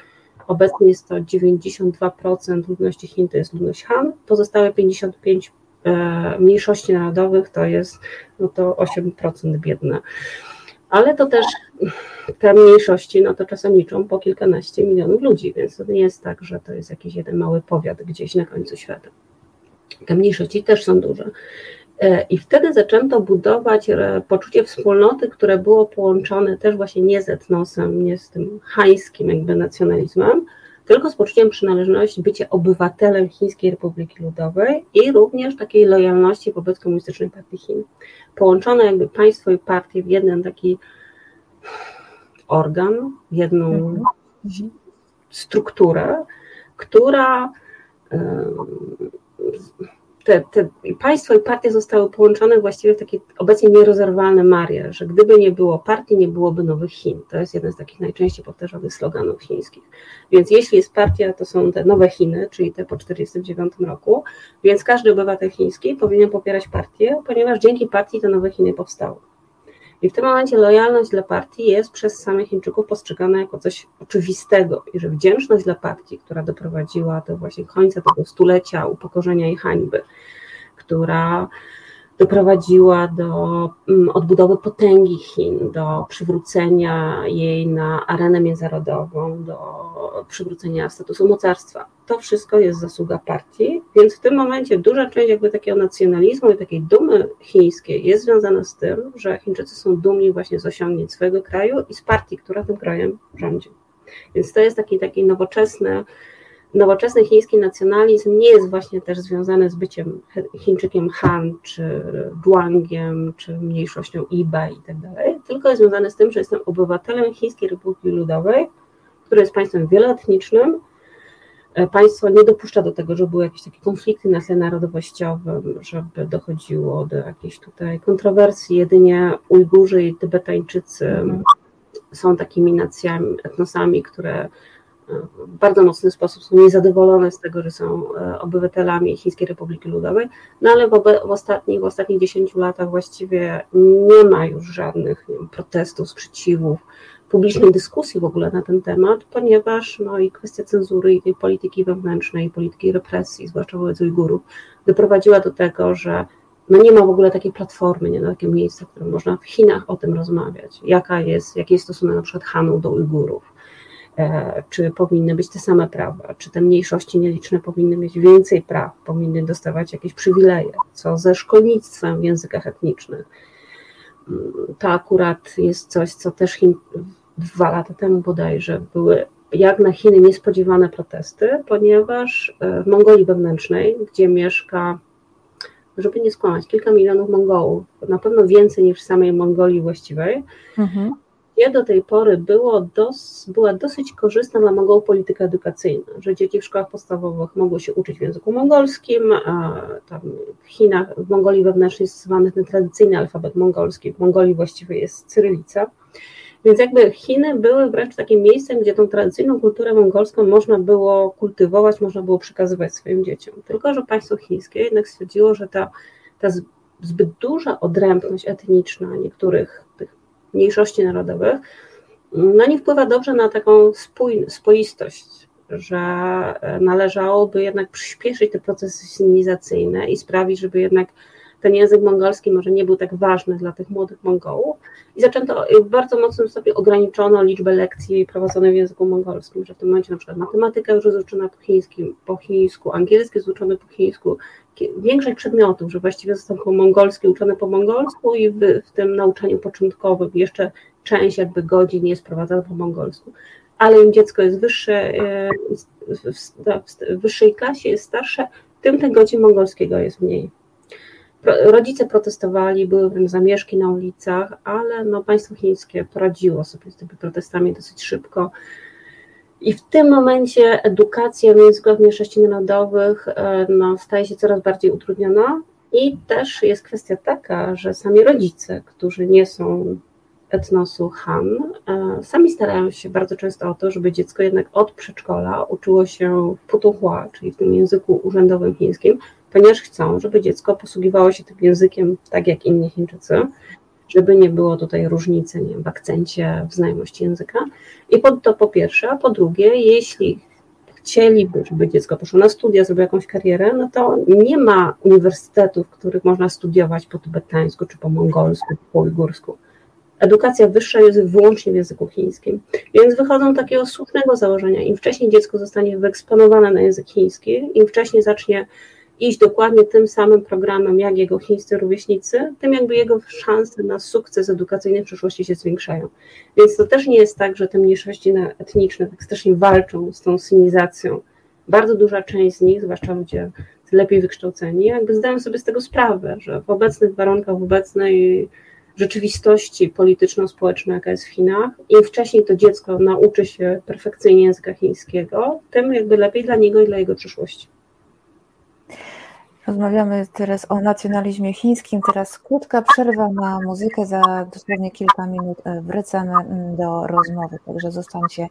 obecnie jest to 92% ludności Chin to jest ludność Han, pozostałe 55 e, mniejszości narodowych to jest no to 8% biedne. Ale to też te mniejszości, no to czasem liczą po kilkanaście milionów ludzi, więc to nie jest tak, że to jest jakiś jeden mały powiat gdzieś na końcu świata te mniejszości też są duże. E, I wtedy zaczęto budować e, poczucie wspólnoty, które było połączone też właśnie nie z etnosem, nie z tym hańskim jakby nacjonalizmem, tylko z poczuciem przynależności, bycia obywatelem Chińskiej Republiki Ludowej i również takiej lojalności wobec Komunistycznej Partii Chin. Połączone jakby państwo i partie w jeden taki organ, w jedną mhm. strukturę, która te, te państwo i partie zostały połączone właściwie w taki obecnie nierozerwalny marię, że gdyby nie było partii, nie byłoby nowych Chin. To jest jeden z takich najczęściej powtarzanych sloganów chińskich. Więc jeśli jest partia, to są te nowe Chiny, czyli te po 1949 roku, więc każdy obywatel chiński powinien popierać partię, ponieważ dzięki partii te nowe Chiny powstały. I w tym momencie lojalność dla partii jest przez samych Chińczyków postrzegana jako coś oczywistego. I że wdzięczność dla partii, która doprowadziła do właśnie końca tego stulecia upokorzenia i hańby, która doprowadziła do mm, odbudowy potęgi Chin, do przywrócenia jej na arenę międzynarodową, do przywrócenia statusu mocarstwa. To wszystko jest zasługa partii, więc w tym momencie duża część jakby takiego nacjonalizmu i takiej dumy chińskiej jest związana z tym, że Chińczycy są dumni właśnie z osiągnięć swojego kraju i z partii, która tym krajem rządzi. Więc to jest taki, taki nowoczesny nowoczesny chiński nacjonalizm nie jest właśnie też związany z byciem Chińczykiem Han, czy Zhuangiem, czy mniejszością Iba i tak dalej, tylko jest związany z tym, że jestem obywatelem Chińskiej Republiki Ludowej, które jest państwem wieloetnicznym. E, państwo nie dopuszcza do tego, żeby były jakieś takie konflikty na tle narodowościowym, żeby dochodziło do jakichś tutaj kontrowersji. Jedynie Ujgurzy i Tybetańczycy mm. są takimi nacjami, etnosami, które w bardzo mocny sposób są niezadowolone z tego, że są e, obywatelami Chińskiej Republiki Ludowej, no ale w, w ostatnich, w ostatnich 10 latach właściwie nie ma już żadnych wiem, protestów, sprzeciwów, publicznej dyskusji w ogóle na ten temat, ponieważ no i kwestia cenzury i tej polityki wewnętrznej, polityki represji, zwłaszcza wobec Ujgurów, doprowadziła do tego, że no nie ma w ogóle takiej platformy, nie ma takiego miejsca, w którym można w Chinach o tym rozmawiać, jaka jest, jaki jest stosunek na przykład Hanu do Ujgurów, czy powinny być te same prawa, czy te mniejszości nieliczne powinny mieć więcej praw, powinny dostawać jakieś przywileje, co ze szkolnictwem w językach etnicznych. Mm, to akurat jest coś, co też Chin, dwa lata temu bodajże były jak na Chiny niespodziewane protesty, ponieważ e, w Mongolii wewnętrznej, gdzie mieszka, żeby nie skłamać, kilka milionów Mongołów, na pewno więcej niż w samej Mongolii właściwej, mhm do tej pory było dos, była dosyć korzystna dla Mongołów polityka edukacyjna, że dzieci w szkołach podstawowych mogły się uczyć w języku mongolskim, tam w Chinach, w Mongolii wewnętrznej jest stosowany ten tradycyjny alfabet mongolski, w Mongolii właściwie jest cyrylica. Więc jakby Chiny były wręcz takim miejscem, gdzie tą tradycyjną kulturę mongolską można było kultywować, można było przekazywać swoim dzieciom. Tylko, że państwo chińskie jednak stwierdziło, że ta, ta zbyt duża odrębność etniczna niektórych tych mniejszości narodowych, no nie wpływa dobrze na taką spój, spoistość, że należałoby jednak przyspieszyć te procesy cywilizacyjne i sprawić, żeby jednak ten język mongolski może nie był tak ważny dla tych młodych Mongołów i zaczęto w bardzo mocnym stopniu ograniczono liczbę lekcji prowadzonych w języku mongolskim, że w tym momencie na przykład matematyka już jest uczona po, chińskim, po chińsku, angielski jest uczony po chińsku, większość przedmiotów, że właściwie został mongolski uczony po mongolsku i w, w tym nauczaniu początkowym jeszcze część jakby godzin jest prowadzona po mongolsku. Ale im dziecko jest wyższe, e, w wyższej klasie, jest starsze, tym tych godzin mongolskiego jest mniej. Rodzice protestowali, były zamieszki na ulicach, ale no państwo chińskie poradziło sobie z tymi protestami dosyć szybko. I w tym momencie edukacja w językach mniejszości narodowych e, no, staje się coraz bardziej utrudniona. I też jest kwestia taka, że sami rodzice, którzy nie są etnosu Han, e, sami starają się bardzo często o to, żeby dziecko jednak od przedszkola uczyło się Putuhua, czyli w tym języku urzędowym chińskim, ponieważ chcą, żeby dziecko posługiwało się tym językiem tak jak inni Chińczycy, żeby nie było tutaj różnicy nie wiem, w akcencie, w znajomości języka. I po, to po pierwsze, a po drugie, jeśli chcieliby, żeby dziecko poszło na studia, zrobiło jakąś karierę, no to nie ma uniwersytetów, w których można studiować po tybetańsku, czy po mongolsku, po ujgursku. Edukacja wyższa jest wyłącznie w języku chińskim. Więc wychodzą takiego słusznego założenia. Im wcześniej dziecko zostanie wyeksponowane na język chiński, im wcześniej zacznie iść dokładnie tym samym programem jak jego chińscy rówieśnicy, tym jakby jego szanse na sukces edukacyjny w przyszłości się zwiększają. Więc to też nie jest tak, że te mniejszości etniczne tak strasznie walczą z tą synizacją. Bardzo duża część z nich, zwłaszcza ludzie lepiej wykształceni, jakby zdają sobie z tego sprawę, że w obecnych warunkach, w obecnej rzeczywistości polityczno-społecznej, jaka jest w Chinach, im wcześniej to dziecko nauczy się perfekcyjnie języka chińskiego, tym jakby lepiej dla niego i dla jego przyszłości. Rozmawiamy teraz o nacjonalizmie chińskim. Teraz krótka przerwa na muzykę. Za dosłownie kilka minut e, wracamy mm, do rozmowy, także zostańcie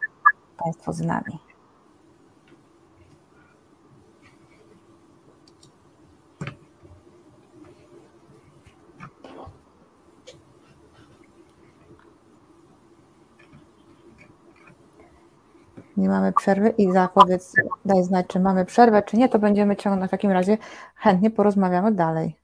Państwo z nami. Nie mamy przerwy i zapowiedz, daj znać, czy mamy przerwę, czy nie, to będziemy ciągnąć w takim razie, chętnie porozmawiamy dalej.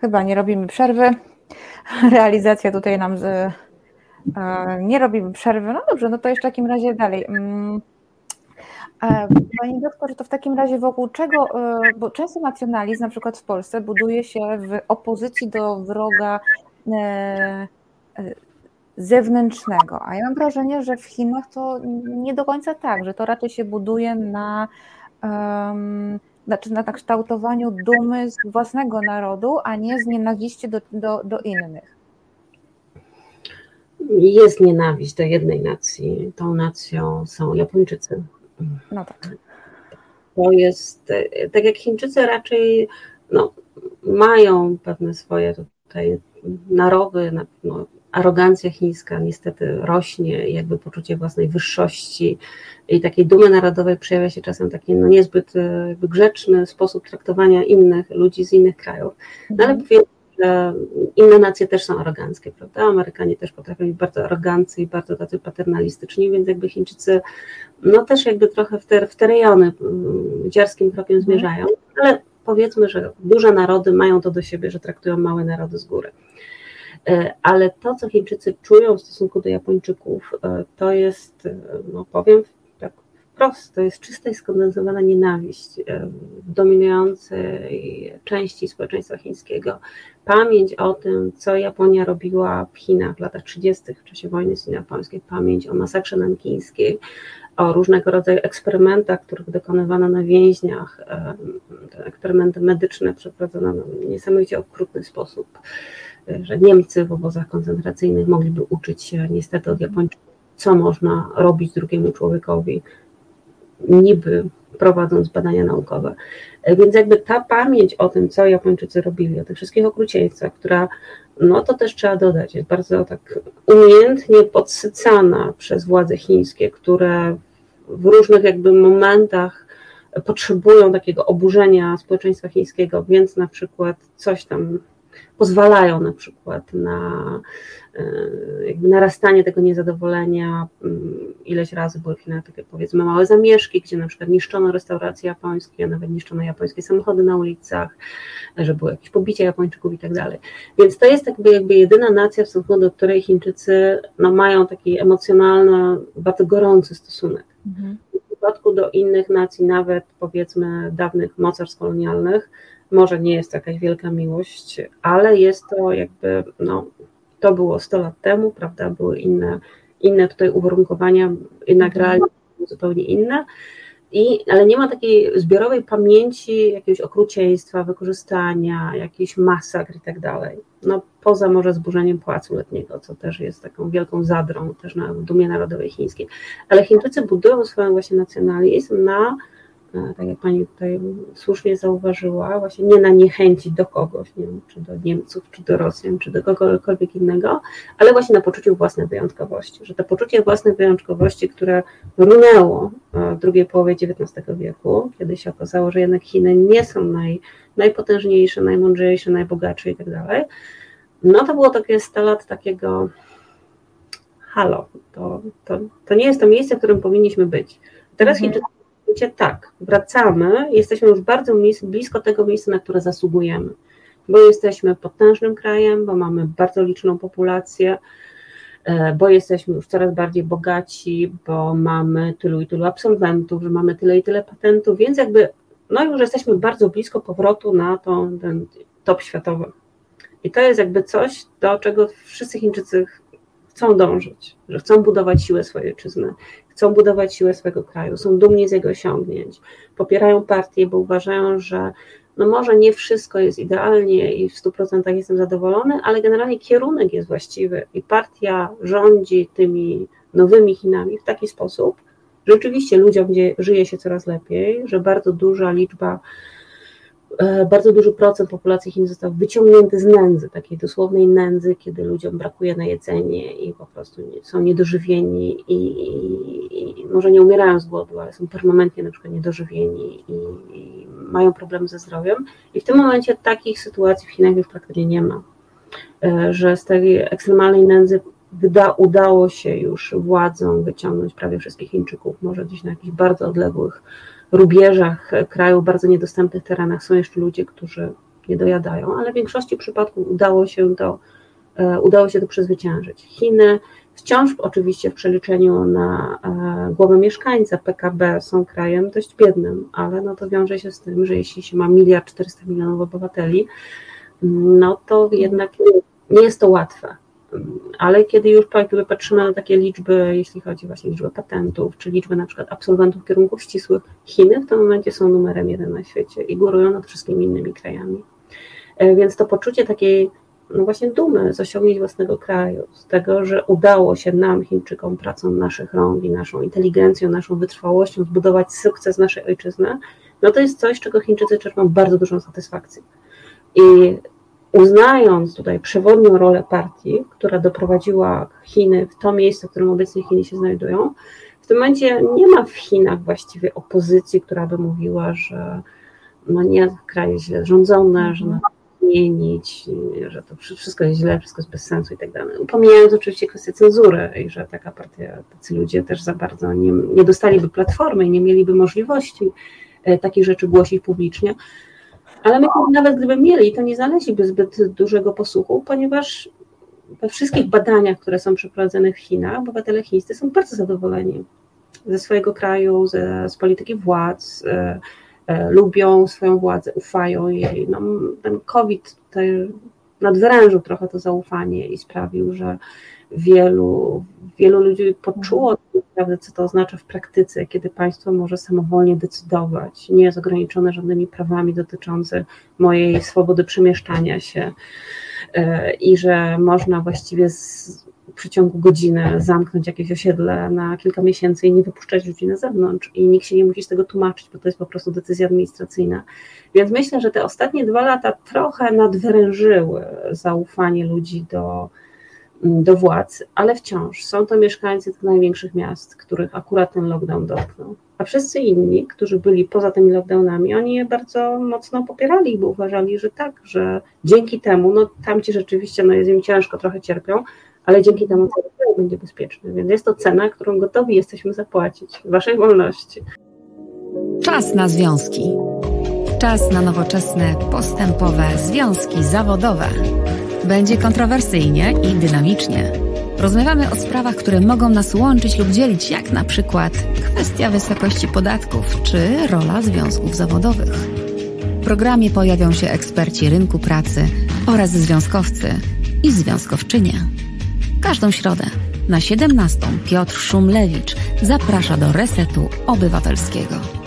Chyba nie robimy przerwy. (laughs) Realizacja tutaj nam z, e, nie robimy przerwy. No dobrze, no to jeszcze w takim razie dalej. E, Pani doktor, to w takim razie wokół czego, e, bo często nacjonalizm na przykład w Polsce buduje się w opozycji do wroga E, zewnętrznego. A ja mam wrażenie, że w Chinach to nie do końca tak, że to raczej się buduje na, znaczy na kształtowaniu dumy z własnego narodu, a nie z nienawiści do, do, do innych. Jest nienawiść do jednej nacji. Tą nacją są Japończycy. No tak. To jest, tak jak Chińczycy raczej no, mają pewne swoje tutaj narowy, no, arogancja chińska niestety rośnie, jakby poczucie własnej wyższości i takiej dumy narodowej przejawia się czasem taki no, niezbyt e, grzeczny sposób traktowania innych ludzi z innych krajów. No, ale mhm. Że inne nacje też są aroganckie, prawda? Amerykanie też potrafią być bardzo aroganccy i bardzo tacy paternalistyczni, więc jakby Chińczycy no też jakby trochę w te, w te rejony mm, dziarskim krokiem mhm. zmierzają, ale powiedzmy, że duże narody mają to do siebie, że traktują małe narody z góry. E, ale to, co Chińczycy czują w stosunku do Japończyków, e, to jest, e, no powiem wprost, to jest czysta i skondensowana nienawiść w dominującej części społeczeństwa chińskiego. Pamięć o tym, co Japonia robiła w Chinach w latach 30. w czasie wojny sino-japońskiej, pamięć o masakrze nankińskiej, o różnego rodzaju eksperymentach, których dokonywano na więźniach, te eksperymenty medyczne przeprowadzono w niesamowicie okrutny sposób że Niemcy w obozach koncentracyjnych mogliby uczyć się niestety od Japończyków, co można robić drugiemu człowiekowi, niby prowadząc badania naukowe. Więc jakby ta pamięć o tym, co Japończycy robili, o tych wszystkich okrucieństwach, która, no to też trzeba dodać, jest bardzo tak umiejętnie podsycana przez władze chińskie, które w różnych jakby momentach potrzebują takiego oburzenia społeczeństwa chińskiego, więc na przykład coś tam pozwalają na przykład na e, jakby narastanie tego niezadowolenia. Mm, ileś razy były w takie powiedzmy małe zamieszki, gdzie na przykład niszczono restauracje japońskie, a nawet niszczono japońskie samochody na ulicach, że były jakieś pobicie Japończyków i tak dalej. Więc to jest jakby, jakby jedyna nacja, w stosunku do której Chińczycy no, mają taki emocjonalny, bardzo gorący stosunek. Mhm. W przypadku do innych nacji, nawet powiedzmy dawnych mocarstw kolonialnych, może nie jest to jakaś wielka miłość, ale jest to jakby, no, to było 100 lat temu, prawda, były inne, inne tutaj uwarunkowania, jednak mhm. realnie zupełnie inne. I, ale nie ma takiej zbiorowej pamięci jakiegoś okrucieństwa, wykorzystania, jakichś masakr i tak dalej. No, poza może zburzeniem Pałacu Letniego, co też jest taką wielką zadrą też na dumie narodowej chińskiej. Ale Chińczycy budują swoją właśnie nacjonalizm na tak jak Pani tutaj słusznie zauważyła, właśnie nie na niechęci do kogoś, nie wiem, czy do Niemców, czy do Rosjan, czy do kogokolwiek innego, ale właśnie na poczuciu własnej wyjątkowości, że to poczucie własnej wyjątkowości, które runęło w drugiej połowie XIX wieku, kiedy się okazało, że jednak Chiny nie są naj, najpotężniejsze, najmądrzejsze, najbogatsze i tak dalej, no to było takie 100 lat takiego halo, to, to, to nie jest to miejsce, w którym powinniśmy być. Teraz mhm. Chińczycy tak, wracamy, jesteśmy już bardzo blisko tego miejsca, na które zasługujemy, bo jesteśmy potężnym krajem, bo mamy bardzo liczną populację, e, bo jesteśmy już coraz bardziej bogaci, bo mamy tylu i tylu absolwentów, że mamy tyle i tyle patentów, więc jakby no już jesteśmy bardzo blisko powrotu na tą, ten top światowy. I to jest jakby coś, do czego wszyscy Chińczycy chcą dążyć, że chcą budować siłę swojej ojczyzny, chcą budować siłę swojego kraju, są dumni z jego osiągnięć, popierają partię, bo uważają, że no może nie wszystko jest idealnie i w 100% jestem zadowolony, ale generalnie kierunek jest właściwy i partia rządzi tymi nowymi Chinami w taki sposób, że rzeczywiście ludziom żyje się coraz lepiej, że bardzo duża liczba bardzo duży procent populacji Chin został wyciągnięty z nędzy, takiej dosłownej nędzy, kiedy ludziom brakuje na jedzenie i po prostu są niedożywieni i, i, i może nie umierają z głodu, ale są permanentnie na przykład niedożywieni i, i, mają problemy ze zdrowiem. I w tym momencie takich sytuacji w Chinach już praktycznie nie ma, e, że z tej ekstremalnej nędzy udało się już władzom wyciągnąć prawie wszystkich Chińczyków, może gdzieś na jakichś bardzo odległych rubieżach kraju, bardzo niedostępnych terenach są jeszcze ludzie, którzy nie dojadają, ale w większości przypadków udało się to, e, udało się to przezwyciężyć. Chiny wciąż oczywiście w przeliczeniu na e, głowę mieszkańca PKB są krajem dość biednym, ale no to wiąże się z tym, że jeśli się ma miliard 400 milionów obywateli, no to jednak nie jest to łatwe Ale kiedy już patrzymy na takie liczby, jeśli chodzi właśnie o liczbę patentów, czy liczbę na przykład absolwentów kierunków ścisłych, Chiny w tym momencie są numerem jeden na świecie i górują nad wszystkimi innymi krajami. E, więc to poczucie takiej no właśnie dumy z osiągnięć własnego kraju, z tego, że udało się nam, Chińczykom, pracą naszych rąk i naszą inteligencją, naszą wytrwałością zbudować sukces naszej ojczyzny, no to jest coś, czego Chińczycy czerpią bardzo dużą satysfakcję. I uznając tutaj przewodnią rolę partii, która doprowadziła Chiny w to miejsce, w którym obecnie Chiny się znajdują, w tym momencie nie ma w Chinach właściwie opozycji, która by mówiła, że no nie, kraj jest źle rządzony, że zmienić, że to wszystko jest źle, wszystko jest bez sensu i tak dalej. Pomijając oczywiście kwestię cenzury i że taka partia, tacy ludzie też za bardzo nie, nie dostaliby platformy i nie mieliby możliwości e, takich rzeczy głosić publicznie. Ale my nawet gdyby mieli, to nie znaleźliby zbyt dużego posłuchu, ponieważ we wszystkich badaniach, które są przeprowadzone w Chinach, obywatele chińscy są bardzo zadowoleni ze swojego kraju, ze, z polityki władz, e, e, lubią swoją władzę, ufają jej. No, ten COVID tutaj nadwyrężył trochę to zaufanie i sprawił, że wielu, wielu ludzi poczuło naprawdę, co to oznacza w praktyce, kiedy państwo może samowolnie decydować, nie jest ograniczone żadnymi prawami dotyczącymi mojej swobody przemieszczania się e, i że można właściwie z, w przeciągu godziny zamknąć jakieś osiedle na kilka miesięcy i nie wypuszczać ludzi na zewnątrz i nikt się nie musi z tego tłumaczyć, bo to jest po prostu decyzja administracyjna. Więc myślę, że te ostatnie dwa lata trochę nadwyrężyły zaufanie ludzi do do władz, ale wciąż są to mieszkańcy tych największych miast, których akurat ten lockdown dotknął. A wszyscy inni, którzy byli poza tymi lockdownami, oni je bardzo mocno popierali, bo uważali, że tak, że dzięki temu, no tamci rzeczywiście, no jest im ciężko, trochę cierpią, ale dzięki temu cały kraj będzie bezpieczny. Więc jest to cena, którą gotowi jesteśmy zapłacić waszej wolności. Czas na związki. Czas na nowoczesne, postępowe związki zawodowe. Będzie kontrowersyjnie i dynamicznie. Rozmawiamy o sprawach, które mogą nas łączyć lub dzielić, jak na przykład kwestia wysokości podatków czy rola związków zawodowych. W programie pojawią się eksperci rynku pracy oraz związkowcy i związkowczynie. Każdą środę na 17 Piotr Szumlewicz zaprasza do Resetu Obywatelskiego.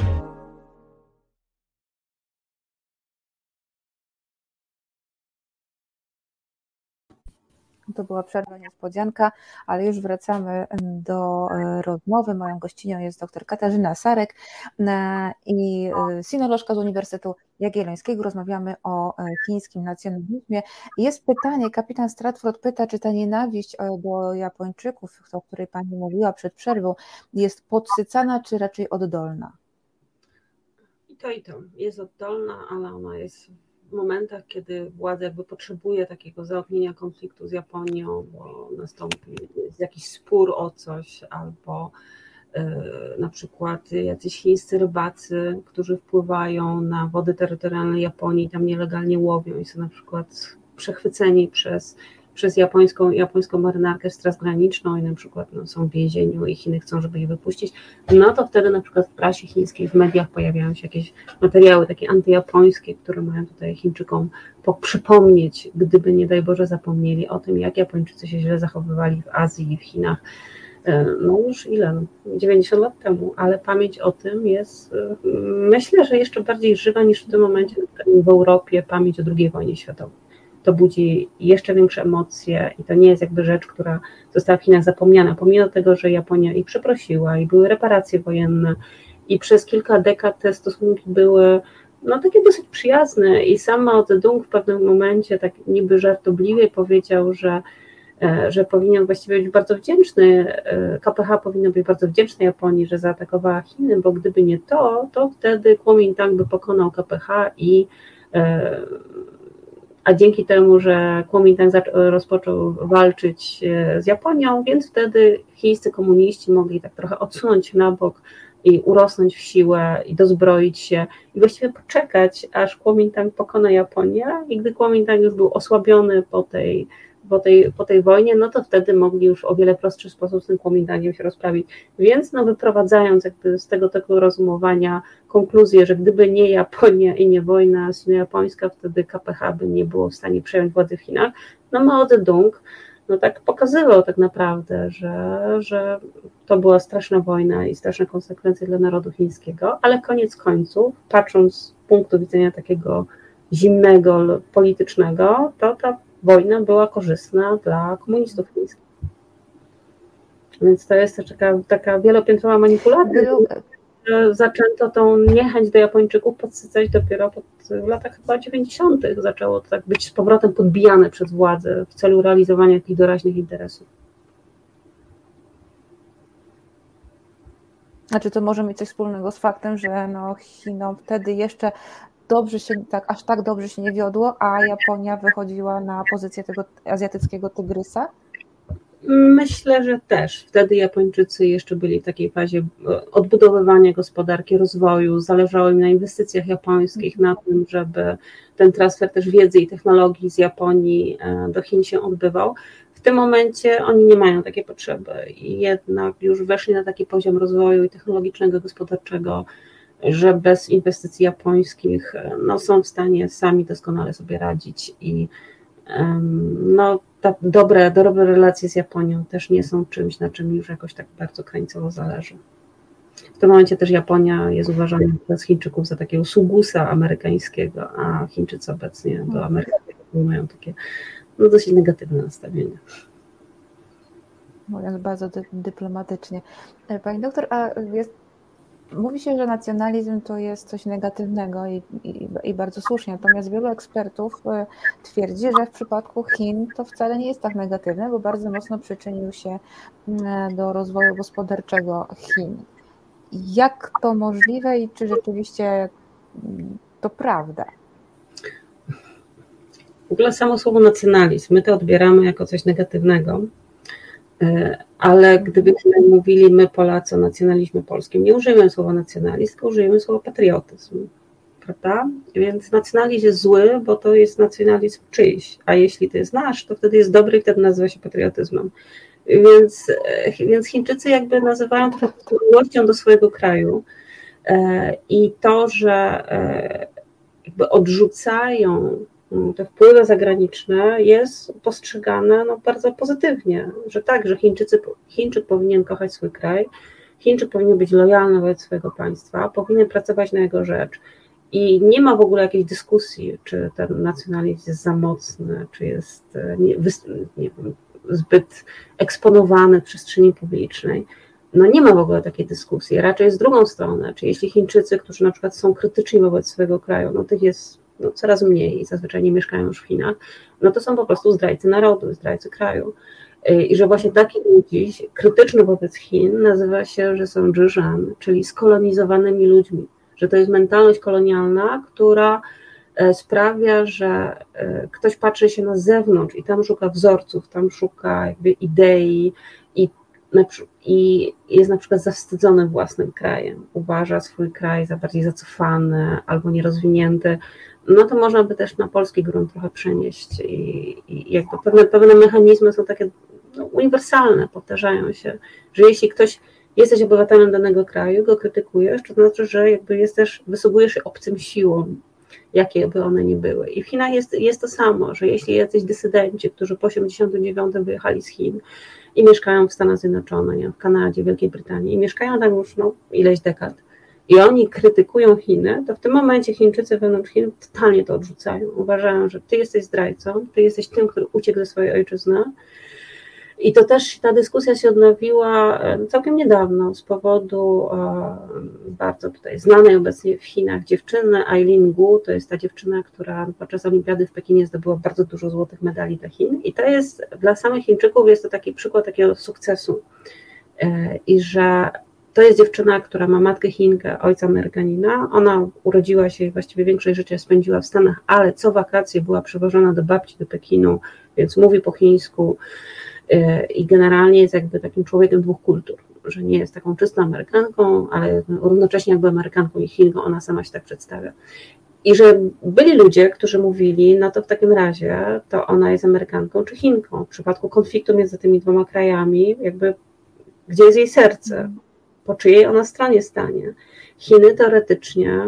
To była przerwa niespodzianka, ale już wracamy do e, rozmowy. Moją gościnią jest dr Katarzyna Sarek e, i e, sinolożka z Uniwersytetu Jagiellońskiego. Rozmawiamy o chińskim nacjonalizmie. Jest pytanie, kapitan Stratford pyta, czy ta nienawiść do Japończyków, o której Pani mówiła przed przerwą, jest podsycana, czy raczej oddolna? I to i to. Jest oddolna, ale ona jest w momentach, kiedy władza jakby potrzebuje takiego zaognienia konfliktu z Japonią, bo nastąpi jakiś spór o coś, albo e, na przykład jacyś chińscy rybacy, którzy wpływają na wody terytorialne Japonii, tam nielegalnie łowią i są na przykład przechwyceni przez przez japońską, japońską marynarkę straż graniczną i na przykład no, są w więzieniu i Chiny chcą, żeby je wypuścić, no to wtedy na przykład w prasie chińskiej, w mediach pojawiają się jakieś materiały takie antyjapońskie, które mają tutaj Chińczykom przypomnieć, gdyby nie daj Boże zapomnieli o tym, jak Japończycy się źle zachowywali w Azji i w Chinach. E, no już ile? 90 lat temu, ale pamięć o tym jest, e, myślę, że jeszcze bardziej żywa niż w tym momencie w Europie pamięć o II wojnie światowej to budzi jeszcze większe emocje i to nie jest jakby rzecz, która została w Chinach zapomniana, pomimo tego, że Japonia i przeprosiła, i były reparacje wojenne, i przez kilka dekad te stosunki były no takie dosyć przyjazne i sam Mao Zedong w pewnym momencie tak niby żartobliwie powiedział, że e, że powinien właściwie być bardzo wdzięczny, e, KPH powinno być bardzo wdzięczny Japonii, że zaatakowała Chiny, bo gdyby nie to, to wtedy Kuomintang by pokonał KPH i e, a dzięki temu, że Kuomintang rozpoczął walczyć e, z Japonią, więc wtedy chińscy komuniści mogli tak trochę odsunąć na bok i urosnąć w siłę i dozbroić się i właściwie poczekać, aż Kuomintang pokona Japonię. I gdy Kuomintang już był osłabiony po tej po tej, po tej wojnie, no to wtedy mogli już o wiele prostszy sposób z tym Kuomintangiem się rozprawić. Więc no wyprowadzając jakby z tego tego rozumowania konkluzję, że gdyby nie Japonia i nie wojna sino-japońska, wtedy KPH by nie było w stanie przejąć władzy w Chinach, no Mao Zedong no tak pokazywał tak naprawdę, że, że to była straszna wojna i straszne konsekwencje dla narodu chińskiego, ale koniec końców, patrząc z punktu widzenia takiego zimnego, politycznego, to ta wojna była korzystna dla komunistów chińskich. Więc to jest taka, taka wielopiętrowa manipulacja. Zaczęto tą niechęć do Japończyków podsycać dopiero pod, w latach chyba 90. Zaczęło to tak być z powrotem podbijane przez władzę w celu realizowania jakichś doraźnych interesów. Znaczy to może mieć coś wspólnego z faktem, że no Chinom wtedy jeszcze dobrze się, tak, aż tak dobrze się nie wiodło, a Japonia wychodziła na pozycję tego azjatyckiego tygrysa? Myślę, że też. Wtedy Japończycy jeszcze byli w takiej fazie e, odbudowywania gospodarki, rozwoju. Zależało im na inwestycjach japońskich, na tym, żeby ten transfer też wiedzy i technologii z Japonii e, do Chin się odbywał. W tym momencie oni nie mają takiej potrzeby i jednak już weszli na taki poziom rozwoju i technologicznego, gospodarczego, że bez inwestycji japońskich e, no, są w stanie sami doskonale sobie radzić i no, ta dobre, dobre relacje z Japonią też nie są czymś, na czym już jakoś tak bardzo krańcowo zależy. W tym momencie też Japonia jest uważana przez Chińczyków za takiego sługusa amerykańskiego, a Chińczycy obecnie do Ameryki mają takie no, dosyć negatywne nastawienie. Mówiąc bardzo dy dyplomatycznie. E, pani doktor, a jest Mówi się, że nacjonalizm to jest coś negatywnego i, i, i, bardzo słusznie, natomiast wielu ekspertów e, twierdzi, że w przypadku Chin to wcale nie jest tak negatywne, bo bardzo mocno przyczynił się mm, do rozwoju gospodarczego Chin. Jak to możliwe i czy rzeczywiście mm, to prawda? W ogóle samo słowo nacjonalizm, my to odbieramy jako coś negatywnego, ale gdybyśmy mówili my Polacy o nacjonalizmie polskim, nie użyjemy słowa nacjonalizm, tylko użyjemy słowa patriotyzm, prawda? Więc nacjonalizm jest zły, bo to jest nacjonalizm czyjś, a jeśli to jest nasz, to wtedy jest dobry i wtedy nazywa się patriotyzmem. Więc, e, więc Chińczycy jakby nazywają to miłością do swojego kraju e, i to, że jakby odrzucają te wpływy zagraniczne jest postrzegane no, bardzo pozytywnie, że tak, że Chińczycy, Chińczyk powinien kochać swój kraj, Chińczyk powinien być lojalny wobec swojego państwa, powinien pracować na jego rzecz. I nie ma w ogóle jakiejś dyskusji, czy ten nacjonalizm jest za mocny, czy jest e, nie, nie wiem, zbyt eksponowany w przestrzeni publicznej. No nie ma w ogóle takiej dyskusji. Raczej jest drugą stronę, czy jeśli Chińczycy, którzy na przykład są krytyczni wobec swojego kraju, no tych jest no, coraz mniej i zazwyczaj nie mieszkają już w Chinach, no to są po prostu zdrajcy narodu, zdrajcy kraju. Y, I że właśnie taki ludzi krytyczny wobec Chin nazywa się, że są dżyżan, czyli skolonizowanymi ludźmi, że to jest mentalność kolonialna, która e, sprawia, że e, ktoś patrzy się na zewnątrz i tam szuka wzorców, tam szuka jakby idei i, i jest na przykład zawstydzony własnym krajem, uważa swój kraj za bardziej zacofany albo nierozwinięty, no to można by też na polski grunt trochę przenieść i, i jakby pewne, pewne mechanizmy są takie no, uniwersalne, powtarzają się, że jeśli ktoś jesteś obywatelem danego kraju, go krytykujesz, to znaczy, że jakby jesteś, wysługujesz się obcym siłom, jakie by one nie były. I w Chinach jest, jest to samo, że jeśli jacyś dysydenci, którzy po 89 wyjechali z Chin i mieszkają w Stanach Zjednoczonych, w Kanadzie, Wielkiej Brytanii i mieszkają tam już no, ileś dekad, i oni krytykują Chiny, to w tym momencie Chińczycy wewnątrz Chin totalnie to odrzucają. Uważają, że ty jesteś zdrajcą, ty jesteś tym, który uciekł ze swojej ojczyzny. I to też ta dyskusja się odnowiła całkiem niedawno z powodu bardzo tutaj znanej obecnie w Chinach dziewczyny Aileen Gu, to jest ta dziewczyna, która podczas olimpiady w Pekinie zdobyła bardzo dużo złotych medali dla Chin i to jest dla samych Chińczyków jest to taki przykład takiego sukcesu e, i że to jest dziewczyna, która ma matkę Chinkę, ojca Amerykanina. Ona urodziła się i właściwie większość życia spędziła w Stanach, ale co wakacje była przewożona do babci do Pekinu, więc mówi po chińsku y, i generalnie jest jakby takim człowiekiem dwóch kultur, że nie jest taką czystą Amerykanką, ale równocześnie jakby Amerykanką i Chinką, ona sama się tak przedstawia. I że byli ludzie, którzy mówili, no to w takim razie to ona jest Amerykanką czy Chinką. W przypadku konfliktu między tymi dwoma krajami, jakby gdzie jest jej serce? Po czyjej ona stronie stanie. Chiny teoretycznie,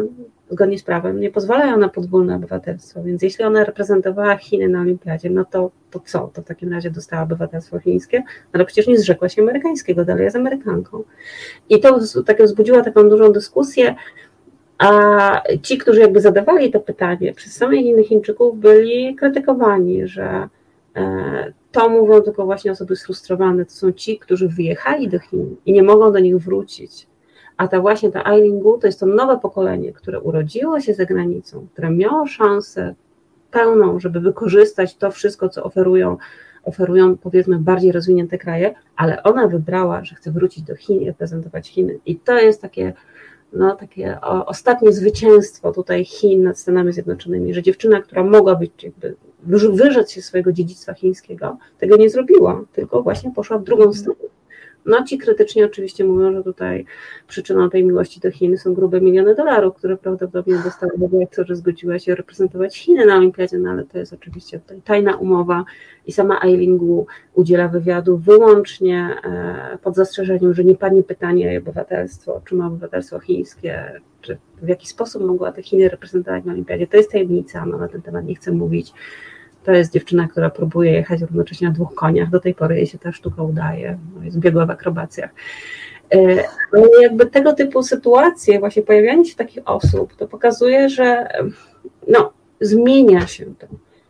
zgodnie z prawem, nie pozwalają na podwójne obywatelstwo, więc jeśli ona reprezentowała Chiny na olimpiadzie, no to to co? To w takim razie dostała obywatelstwo chińskie, ale przecież nie zrzekła się amerykańskiego, dalej jest Amerykanką. I to tak wzbudziło taką dużą dyskusję, a ci, którzy jakby zadawali to pytanie przez samych innych Chińczyków byli krytykowani, że e, to mówią tylko właśnie osoby sfrustrowane, to są ci, którzy wyjechali do Chin i nie mogą do nich wrócić. A ta właśnie ta Aileen Gu to jest to nowe pokolenie, które urodziło się za granicą, które miało szansę pełną, żeby wykorzystać to wszystko, co oferują, oferują powiedzmy bardziej rozwinięte kraje, ale ona wybrała, że chce wrócić do Chin i reprezentować Chiny. I to jest takie, no, takie ostatnie zwycięstwo tutaj Chin nad Stanami Zjednoczonymi, że dziewczyna, która mogła być jakby wyrzec się swojego dziedzictwa chińskiego, tego nie zrobiła, tylko właśnie poszła w drugą stronę. No ci krytycznie oczywiście mówią, że tutaj przyczyną tej miłości do Chin są grube miliony dolarów, które prawdopodobnie dostała to, że zgodziła się reprezentować Chiny na Olimpiadzie, no ale to jest oczywiście tutaj tajna umowa i sama Aileen Gu udziela wywiadu wyłącznie e, pod zastrzeżeniem, że nie pani pytanie o obywatelstwo, czy ma obywatelstwo chińskie, czy w jaki sposób mogła te Chiny reprezentować na Olimpiadzie. To jest tajemnica, no na ten temat nie chcę mówić. To jest dziewczyna, która próbuje jechać równocześnie na dwóch koniach. Do tej pory jej się ta sztuka udaje, no jest biegła w akrobacjach. E, ale jakby tego typu sytuacje, właśnie pojawianie się takich osób, to pokazuje, że no, zmienia się to.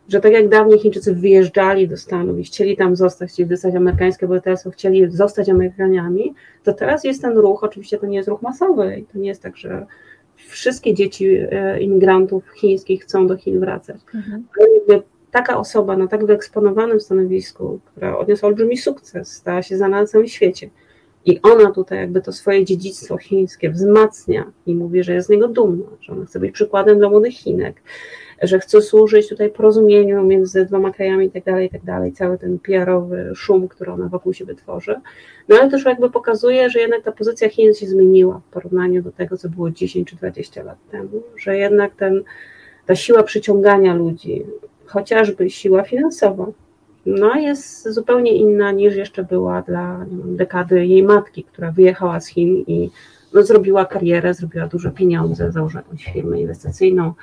Że tak jak dawniej Chińczycy wyjeżdżali do Stanów i chcieli tam zostać, chcieli dostać amerykańskie obywatelstwo, chcieli zostać Amerykanami, to teraz jest ten ruch, oczywiście to nie jest ruch masowy i to nie jest tak, że wszystkie dzieci e, imigrantów chińskich chcą do Chin wracać. Mhm. Ale jakby taka osoba na tak wyeksponowanym stanowisku, która odniosła olbrzymi sukces, stała się znana na całym świecie, i ona tutaj jakby to swoje dziedzictwo chińskie wzmacnia i mówi, że jest z niego dumna, że ona chce być przykładem dla młodych Chinek, że chce służyć tutaj porozumieniu między dwoma krajami i tak dalej, tak dalej, cały ten PR-owy szum, który ona wokół siebie tworzy. No ale też jakby pokazuje, że jednak ta pozycja Chin się zmieniła w porównaniu do tego, co było 10 czy 20 lat temu, że jednak ten, ta siła przyciągania ludzi, chociażby siła finansowa, no jest zupełnie inna niż jeszcze była dla dekady jej matki, która wyjechała z Chin i no, zrobiła karierę, zrobiła duże pieniądze, założyła jakąś firmę inwestycyjną.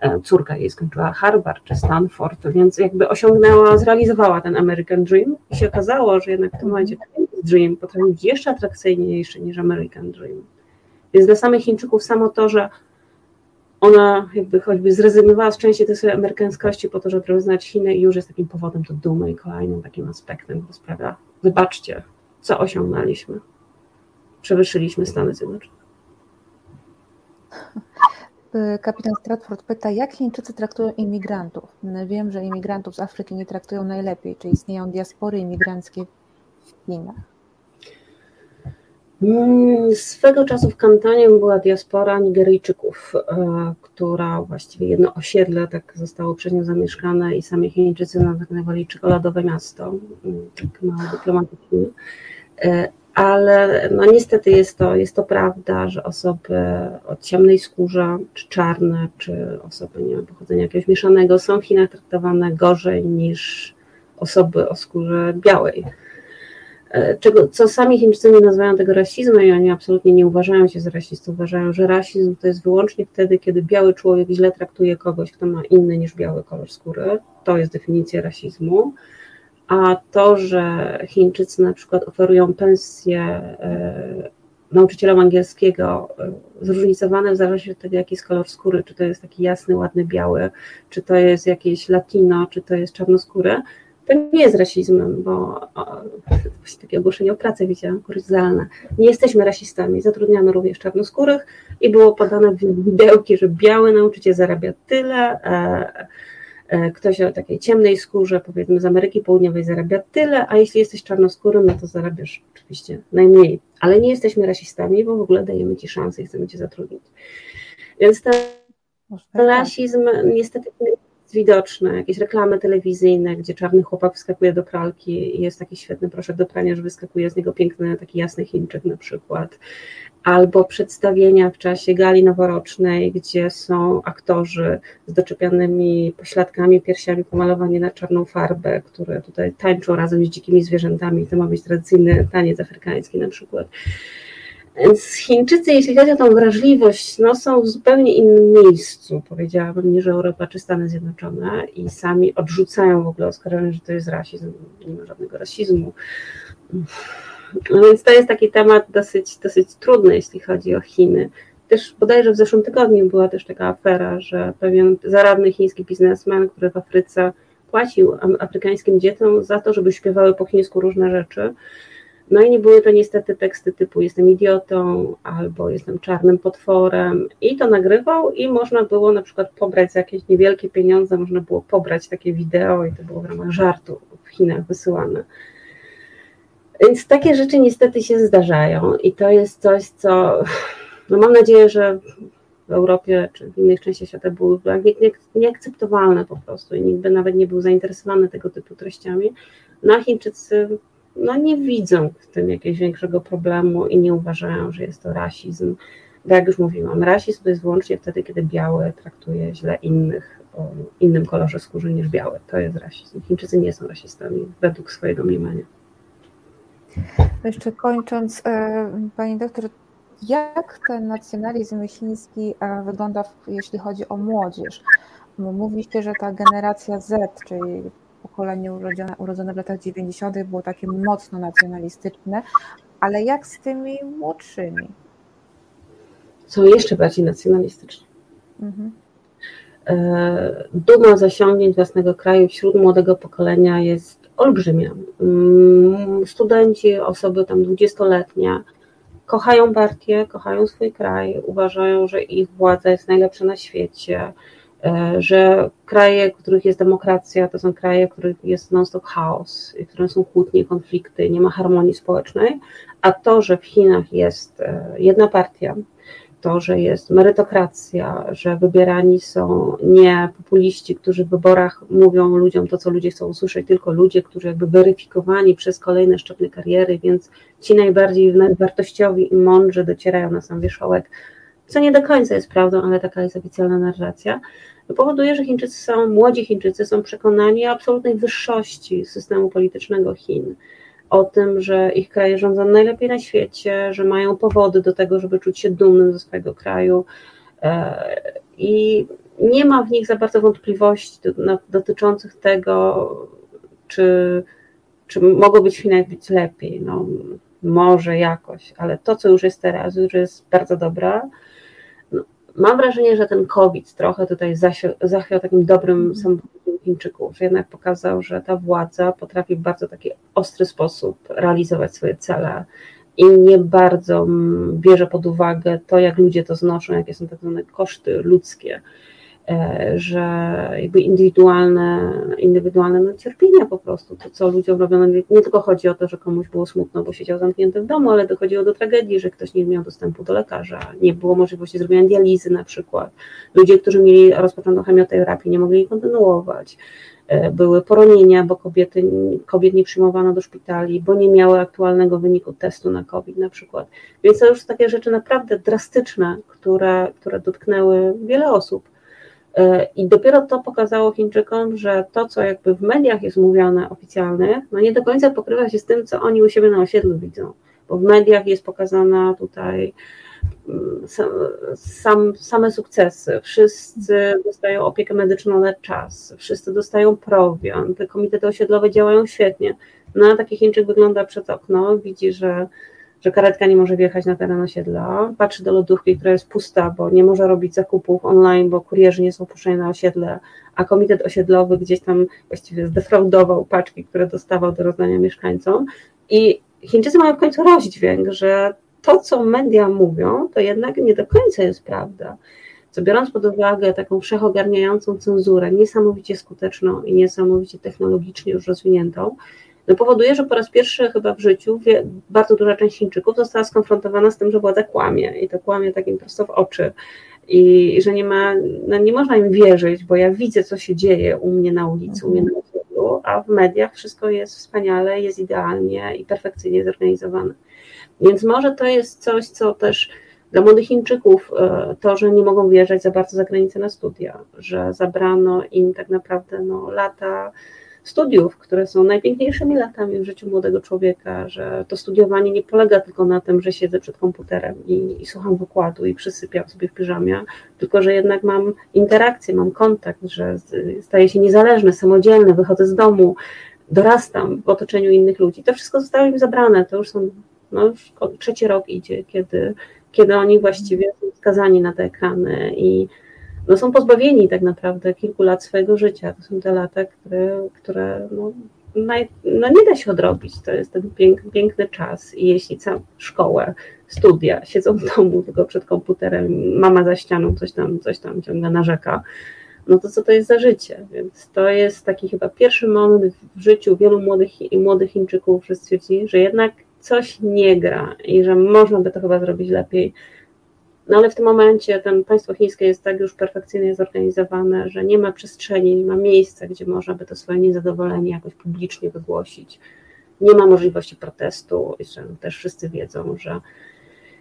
E, córka jej skończyła Harvard czy Stanford, więc jakby osiągnęła, zrealizowała ten American Dream i się okazało, że jednak w tym momencie Dream potrafi być jeszcze atrakcyjniejszy niż American Dream. Więc dla samych Chińczyków samo to, że ona jakby choćby zrezygnowała z części tej swojej amerykańskości po to, żeby rozpoznać Chiny i już jest takim powodem do dumy i kolejnym takim aspektem, bo sprawia, wybaczcie, co osiągnęliśmy. Przewyższyliśmy Stany Zjednoczone. (laughs) Kapitan Stratford pyta, jak Chińczycy traktują imigrantów? Wiem, że imigrantów z Afryki nie traktują najlepiej. Czy istnieją diaspory imigranckie w Chinach? Mm, swego czasu w Kantanie była diaspora Nigeryjczyków, e, która właściwie jedno osiedle tak zostało przez nią zamieszkane i sami Chińczycy nazywali czekoladowe miasto, mm, tak mało dyplomatycznie. E, ale no niestety jest to, jest to prawda, że osoby o ciemnej skórze, czy czarne, czy osoby nie wiem, pochodzenia jakiegoś mieszanego są w Chinach traktowane gorzej niż osoby o skórze białej. E, czego, co sami Chińczycy nie nazywają tego rasizmem i oni absolutnie nie uważają się za rasistów, uważają, że rasizm to jest wyłącznie wtedy, kiedy biały człowiek źle traktuje kogoś, kto ma inny niż biały kolor skóry. To jest definicja rasizmu. A to, że Chińczycy na przykład oferują pensje e, nauczycielom angielskiego e, zróżnicowane w zależności od tego, jaki jest kolor skóry, czy to jest taki jasny, ładny, biały, czy to jest jakieś latino, czy to jest czarnoskóre, to nie jest rasizmem, bo właśnie takie ogłoszenie o pracę widziałam, kuryzalne. Nie jesteśmy rasistami, zatrudniamy również czarnoskórych i było podane widełki, że biały nauczyciel zarabia tyle, e, e, ktoś o takiej ciemnej skórze, powiedzmy z Ameryki Południowej zarabia tyle, a jeśli jesteś czarnoskórym, no to zarabiasz oczywiście najmniej. Ale nie jesteśmy rasistami, bo w ogóle dajemy Ci szansę i chcemy Cię zatrudnić. Więc ten rasizm niestety widoczne, jakieś reklamy telewizyjne, gdzie czarny chłopak wskakuje do pralki i jest taki świetny proszek do prania, że wyskakuje z niego piękny, taki jasny Chińczyk na przykład. Albo przedstawienia w czasie gali noworocznej, gdzie są aktorzy z doczepianymi pośladkami, piersiami pomalowani na czarną farbę, które tutaj tańczą razem z dzikimi zwierzętami. To ma być tradycyjny taniec afrykański na przykład. Więc Chińczycy, jeśli chodzi o tą wrażliwość, no, są w zupełnie innym miejscu, powiedziałabym, niż Europa czy Stany Zjednoczone i sami odrzucają w ogóle oskarżenie, że to jest rasizm. Nie ma żadnego rasizmu. No więc to jest taki temat dosyć, dosyć trudny, jeśli chodzi o Chiny. Też bodajże w zeszłym tygodniu była też taka afera, że pewien zaradny chiński biznesmen, który w Afryce płacił afrykańskim dzieciom za to, żeby śpiewały po chińsku różne rzeczy, no i nie były to niestety teksty typu jestem idiotą albo jestem czarnym potworem i to nagrywał i można było na przykład pobrać za jakieś niewielkie pieniądze, można było pobrać takie wideo i to było w ramach żartu w Chinach wysyłane. Więc takie rzeczy niestety się zdarzają i to jest coś, co no mam nadzieję, że w Europie czy w innych częściach świata były nieakceptowalne po prostu i nikt by nawet nie był zainteresowany tego typu treściami. No a Chińczycy no nie widzą w tym jakiegoś większego problemu i nie uważają, że jest to rasizm. Bo jak już mówiłam, rasizm to jest wyłącznie wtedy, kiedy biały traktuje źle innych o innym kolorze skóry niż biały. To jest rasizm. Chińczycy nie są rasistami według swojego mniemania. Jeszcze kończąc, e, Pani doktor, jak ten nacjonalizm chiński e, wygląda, jeśli chodzi o młodzież? Mówiliście, że ta generacja Z, czyli pokolenie urodzone, urodzone w latach 90. było takie mocno nacjonalistyczne, ale jak z tymi młodszymi? Są jeszcze bardziej nacjonalistyczne. Mhm. E, duma z osiągnięć własnego kraju wśród młodego pokolenia jest olbrzymia. Mm, studenci, osoby tam dwudziestoletnie kochają partię, kochają swój kraj, uważają, że ich władza jest najlepsza na świecie, że kraje, w których jest demokracja, to są kraje, w których jest non-stop chaos, w których są kłótnie, konflikty, nie ma harmonii społecznej, a to, że w Chinach jest e, jedna partia, to, że jest merytokracja, że wybierani są nie populiści, którzy w wyborach mówią ludziom to, co ludzie chcą usłyszeć, tylko ludzie, którzy jakby weryfikowani przez kolejne szczeble kariery, więc ci najbardziej wartościowi i mądrzy docierają na sam wierzchołek co nie do końca jest prawdą, ale taka jest oficjalna narracja, powoduje, że Chińczycy są, młodzi Chińczycy są przekonani o absolutnej wyższości systemu politycznego Chin, o tym, że ich kraje rządzą najlepiej na świecie, że mają powody do tego, żeby czuć się dumnym ze swojego kraju e, i nie ma w nich za bardzo wątpliwości dotyczących tego, czy, czy mogło być w Chinach być lepiej. No, może jakoś, ale to, co już jest teraz, już jest bardzo dobre mam wrażenie, że ten COVID trochę tutaj zachwiał takim dobrym mhm. samopoczuciem Chińczyków, że jednak pokazał, że ta władza potrafi w bardzo taki ostry sposób realizować swoje cele i nie bardzo mm, bierze pod uwagę to, jak ludzie to znoszą, jakie są tak zwane koszty ludzkie. E, że jakby indywidualne, indywidualne cierpienia po prostu, to co ludziom robiono, nie, nie tylko chodzi o to, że komuś było smutno, bo siedział zamknięty w domu, ale dochodziło do tragedii, że ktoś nie miał dostępu do lekarza, nie było możliwości zrobienia dializy na przykład. Ludzie, którzy mieli rozpoczętą chemioterapię, nie mogli jej kontynuować. E, były poronienia, bo kobiety, kobiet nie przyjmowano do szpitali, bo nie miały aktualnego wyniku testu na COVID na przykład. Więc to już takie rzeczy naprawdę drastyczne, które, które dotknęły wiele osób. E, I dopiero to pokazało Chińczykom, że to, co jakby w mediach jest mówione oficjalnych, no nie do końca pokrywa się z tym, co oni u siebie na osiedlu widzą. Bo w mediach jest pokazana tutaj mm, sam, same sukcesy. Wszyscy dostają opiekę medyczną na czas, wszyscy dostają prowiant, te komitety osiedlowe działają świetnie. No a taki Chińczyk wygląda przed okno, widzi, że że karetka nie może wjechać na teren osiedla, patrzy do lodówki, która jest pusta, bo nie może robić zakupów online, bo kurierzy nie są puszczeni na osiedle, a komitet osiedlowy gdzieś tam właściwie zdefraudował paczki, które dostawał do rozdania mieszkańcom i Chińczycy mają w końcu rozdźwięk, że to, co media mówią, to jednak nie do końca jest prawda. Co biorąc pod uwagę taką wszechogarniającą cenzurę, niesamowicie skuteczną i niesamowicie technologicznie już rozwiniętą, no powoduje, że po raz pierwszy chyba w życiu bardzo duża część Chińczyków została skonfrontowana z tym, że władza kłamie i to kłamie takim prosto w oczy i że nie ma, no nie można im wierzyć, bo ja widzę, co się dzieje u mnie na ulicy, u mnie na osiedlu, a w mediach wszystko jest wspaniale, jest idealnie i perfekcyjnie zorganizowane. Więc może to jest coś, co też dla młodych Chińczyków e, to, że nie mogą wyjeżdżać za bardzo za granicę na studia, że zabrano im tak naprawdę no, lata studiów, które są najpiękniejszymi latami w życiu młodego człowieka, że to studiowanie nie polega tylko na tym, że siedzę przed komputerem i, i słucham wykładu i przysypiam sobie w piżamie, tylko że jednak mam interakcję, mam kontakt, że staję się niezależny, samodzielny, wychodzę z domu, dorastam w otoczeniu innych ludzi. To wszystko zostało im zabrane, to już są, no już trzeci rok idzie, kiedy, kiedy oni właściwie są skazani na te ekrany i no są pozbawieni tak naprawdę kilku lat swojego życia. To są te lata, które, które no, naj, no nie da się odrobić. To jest ten pięk, piękny czas i jeśli całą szkołę, studia siedzą w domu tylko przed komputerem, mama za ścianą coś tam, coś tam ciągle narzeka, no to co to jest za życie? Więc to jest taki chyba pierwszy moment w życiu wielu młodych, młodych Chińczyków, że stwierdzili, że jednak coś nie gra i że można by to chyba zrobić lepiej. No ale w tym momencie ten państwo chińskie jest tak już perfekcyjnie zorganizowane, że nie ma przestrzeni, nie ma miejsca, gdzie można by to swoje niezadowolenie jakoś publicznie wygłosić. Nie ma możliwości protestu, i też wszyscy wiedzą, że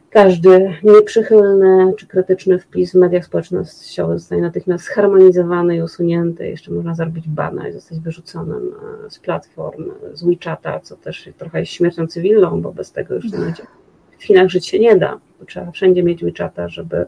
każdy nieprzychylny czy krytyczny wpis w mediach społecznościowych zostaje natychmiast zharmonizowany i usunięty. Jeszcze można zrobić bana i zostać wyrzuconym e, z platform, z WeChata, co też trochę jest śmiercią cywilną, bo bez tego już w Chinach żyć się nie da. Trzeba wszędzie mieć WeChata, żeby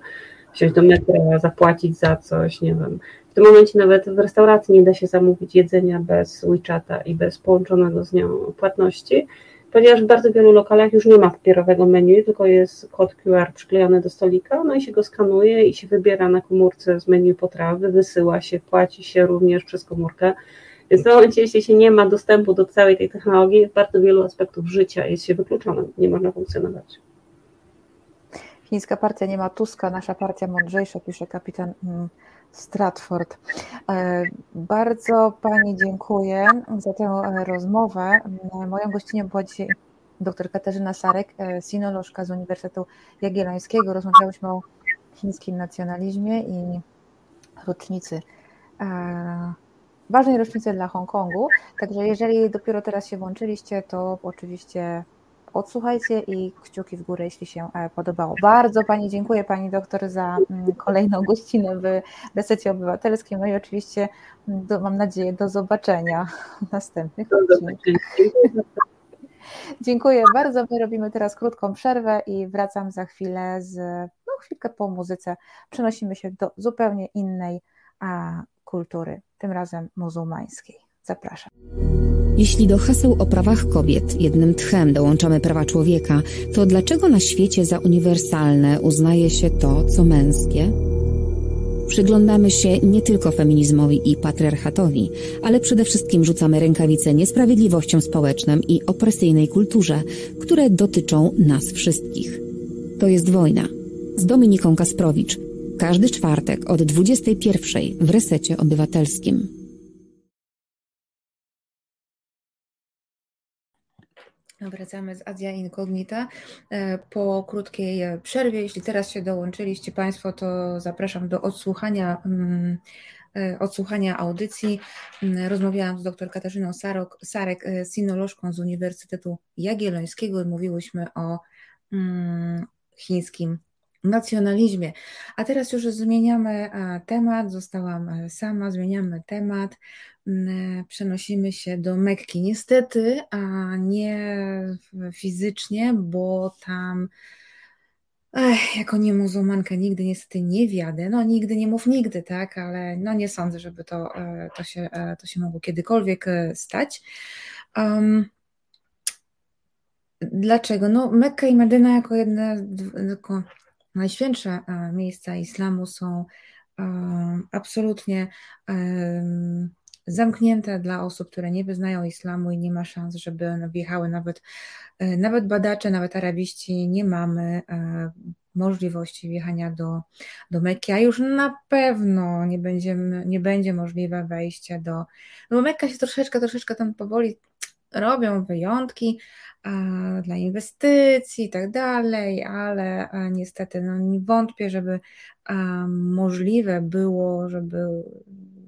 wsiąść do metra, zapłacić za coś, nie wiem. W tym momencie nawet w restauracji nie da się zamówić jedzenia bez WeChata i bez połączonego z nią płatności ponieważ w bardzo wielu lokalach już nie ma papierowego menu, tylko jest kod QR przyklejony do stolika, no i się go skanuje i się wybiera na komórce z menu potrawy, wysyła się, płaci się również przez komórkę. Więc w momencie, jeśli się nie ma dostępu do całej tej technologii, bardzo wielu aspektów życia jest się wykluczonym, nie można funkcjonować. Chińska partia nie ma Tuska, nasza partia mądrzejsza, pisze kapitan mm, Stratford. E, bardzo Pani dziękuję za tę e, rozmowę. Moją gościnią była dzisiaj dr Katarzyna Sarek, e, sinolożka z Uniwersytetu Jagiellońskiego. Rozmawiałyśmy o chińskim nacjonalizmie i rocznicy, ważnej rocznicy dla Hongkongu. Także jeżeli dopiero teraz się włączyliście, to oczywiście odsłuchajcie i kciuki w górę, jeśli się e, podobało. Bardzo Pani dziękuję Pani doktor za mm, kolejną gościnę w Resecie Obywatelskim. No i oczywiście mm, do, mam nadzieję do zobaczenia w następnych odcinkach. Dziękuję bardzo. My robimy teraz krótką przerwę i wracam za chwilę z, no chwilkę po muzyce. Przenosimy się do zupełnie innej a, kultury, tym razem muzułmańskiej. Zapraszam. Jeśli do haseł o prawach kobiet jednym tchem dołączamy prawa człowieka, to dlaczego na świecie za uniwersalne uznaje się to, co męskie? Przyglądamy się nie tylko feminizmowi i patriarchatowi, ale przede wszystkim rzucamy rękawice niesprawiedliwościom społecznym i opresyjnej kulturze, które dotyczą nas wszystkich. To jest wojna. Z Dominiką Kasprowicz. Każdy czwartek od 21 w Resecie Obywatelskim. Wracamy z Azja Incognita e, po krótkiej e, przerwie. Jeśli teraz się dołączyliście Państwo, to zapraszam do odsłuchania, mm, e, odsłuchania audycji. Mm, rozmawiałam z dr Katarzyną Sarok, Sarek, sinolożką z Uniwersytetu Jagiellońskiego i mówiłyśmy o mm, chińskim nacjonalizmie. A teraz już zmieniamy temat, zostałam sama, zmieniamy temat. Mm, przenosimy się do Mekki. Niestety, a nie fizycznie, bo tam Ech, jako nie muzułmanka nigdy niestety nie wiadę. No nigdy nie mów nigdy, tak, ale no nie sądzę, żeby to, e, to, się, e, to się mogło kiedykolwiek e, stać. Um, dlaczego? No Mekka i Medyna jako jedne jako najświętsze miejsca islamu są um, absolutnie um, zamknięte dla osób, które nie wyznają islamu i nie ma szans, żeby wjechały nawet, e, nawet badacze, nawet arabiści, nie mamy e, możliwości wjechania do, do Mekki, a już na pewno nie, będziemy, nie będzie możliwe wejście do, no bo Mekka się troszeczkę, troszeczkę tam powoli robią wyjątki dla inwestycji i tak dalej, ale niestety no, nie wątpię, żeby możliwe było, żeby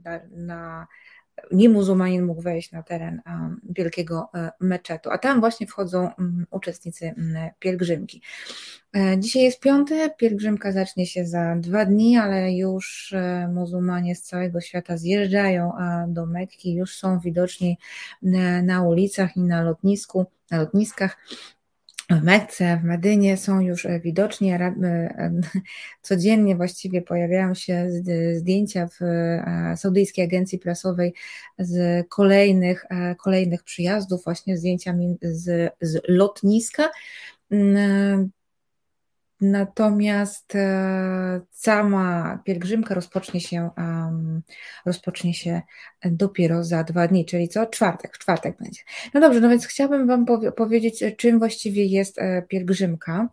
na, na nie muzułmanin mógł wejść na teren wielkiego meczetu, a tam właśnie wchodzą mm, uczestnicy mm, pielgrzymki. Dzisiaj jest piąty, pielgrzymka zacznie się za dwa dni, ale już muzułmanie z całego świata zjeżdżają do Mekki, już są widoczni na ulicach i na lotnisku, na lotniskach w Mekce, w Medynie są już e, widoczni. E, (laughs) codziennie właściwie pojawiają się zdjęcia w e, Saudyjskiej Agencji Prasowej z kolejnych, kolejnych przyjazdów, właśnie zdjęcia z, z lotniska. Natomiast e, sama pielgrzymka rozpocznie się, rozpocznie się dopiero za dwa dni, czyli co? Czwartek, w czwartek będzie. No dobrze, no więc chciałabym Wam powiedzieć, czym właściwie jest e, pielgrzymka.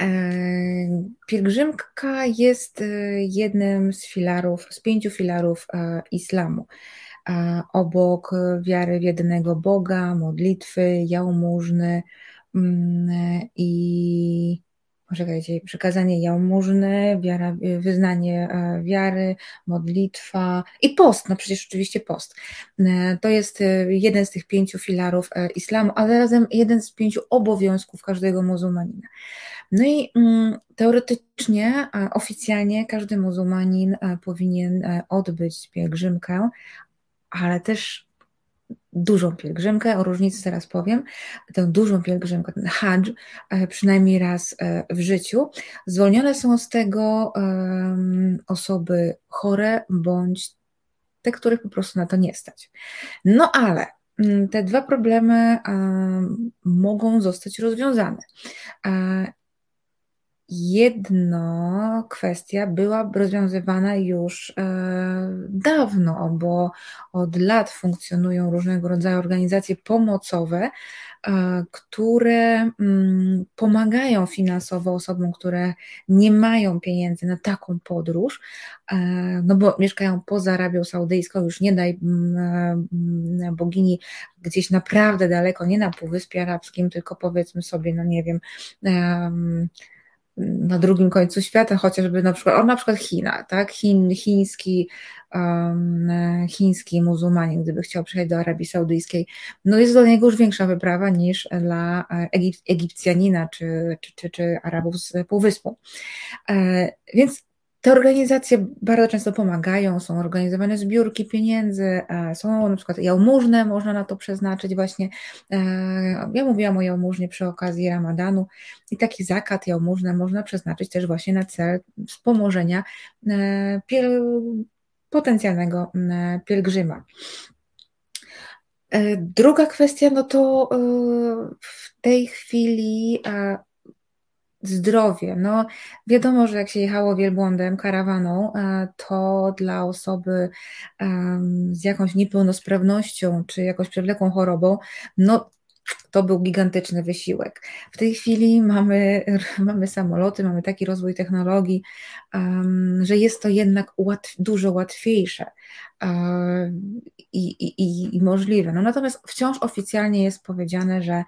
E, pielgrzymka jest jednym z filarów, z pięciu filarów islamu. Obok wiary w jedynego Boga, modlitwy, jałmużny, i poczekajcie, przekazanie jałmużny, wiara, wyznanie e, wiary, modlitwa i post, no przecież oczywiście post. E, to jest e, jeden z tych pięciu filarów islamu, ale razem jeden z pięciu obowiązków każdego muzułmanina. No i mm, teoretycznie, oficjalnie każdy muzułmanin powinien odbyć pielgrzymkę, ale też dużą pielgrzymkę, o różnicy zaraz powiem, tę dużą pielgrzymkę, ten hajj, e, przynajmniej raz e, w życiu. Zwolnione są z tego osoby chore bądź te, których po prostu na to nie stać. No ale mm, te dwa problemy mogą zostać rozwiązane. Jedna kwestia była rozwiązywana już e, dawno, bo od lat funkcjonują różnego rodzaju organizacje pomocowe, e, które mm, pomagają finansowo osobom, które nie mają pieniędzy na taką podróż, e, no bo mieszkają poza Arabią Saudyjską, już nie daj mm, bogini gdzieś naprawdę daleko, nie na Półwyspie Arabskim, tylko powiedzmy sobie, no nie wiem, na drugim końcu świata, chociażby na przykład, on na przykład China, tak? Chin, chiński, um, chiński muzułmanin, gdyby chciał przyjechać do Arabii Saudyjskiej, no jest dla niego już większa wyprawa niż dla Egip, Egipcjanina czy, czy, czy, czy Arabów z Półwyspu. E, więc te organizacje bardzo często pomagają, są organizowane zbiórki pieniędzy, e, są na przykład jałmużne, można na to przeznaczyć właśnie. E, ja mówiłam o jałmużnie przy okazji Ramadanu i taki zakat jałmużny można przeznaczyć też właśnie na cel wspomożenia e, potencjalnego pielgrzyma. Druga kwestia, no to w tej chwili zdrowie. No, wiadomo, że jak się jechało wielbłądem, karawaną, e, to dla osoby z jakąś niepełnosprawnością czy jakąś przewlekłą chorobą, no to był gigantyczny wysiłek. W tej chwili mamy, (laughs) mamy samoloty, mamy taki rozwój technologii, um, że jest to jednak łatw, dużo łatwiejsze um, i, i, i możliwe. No, natomiast wciąż oficjalnie jest powiedziane, że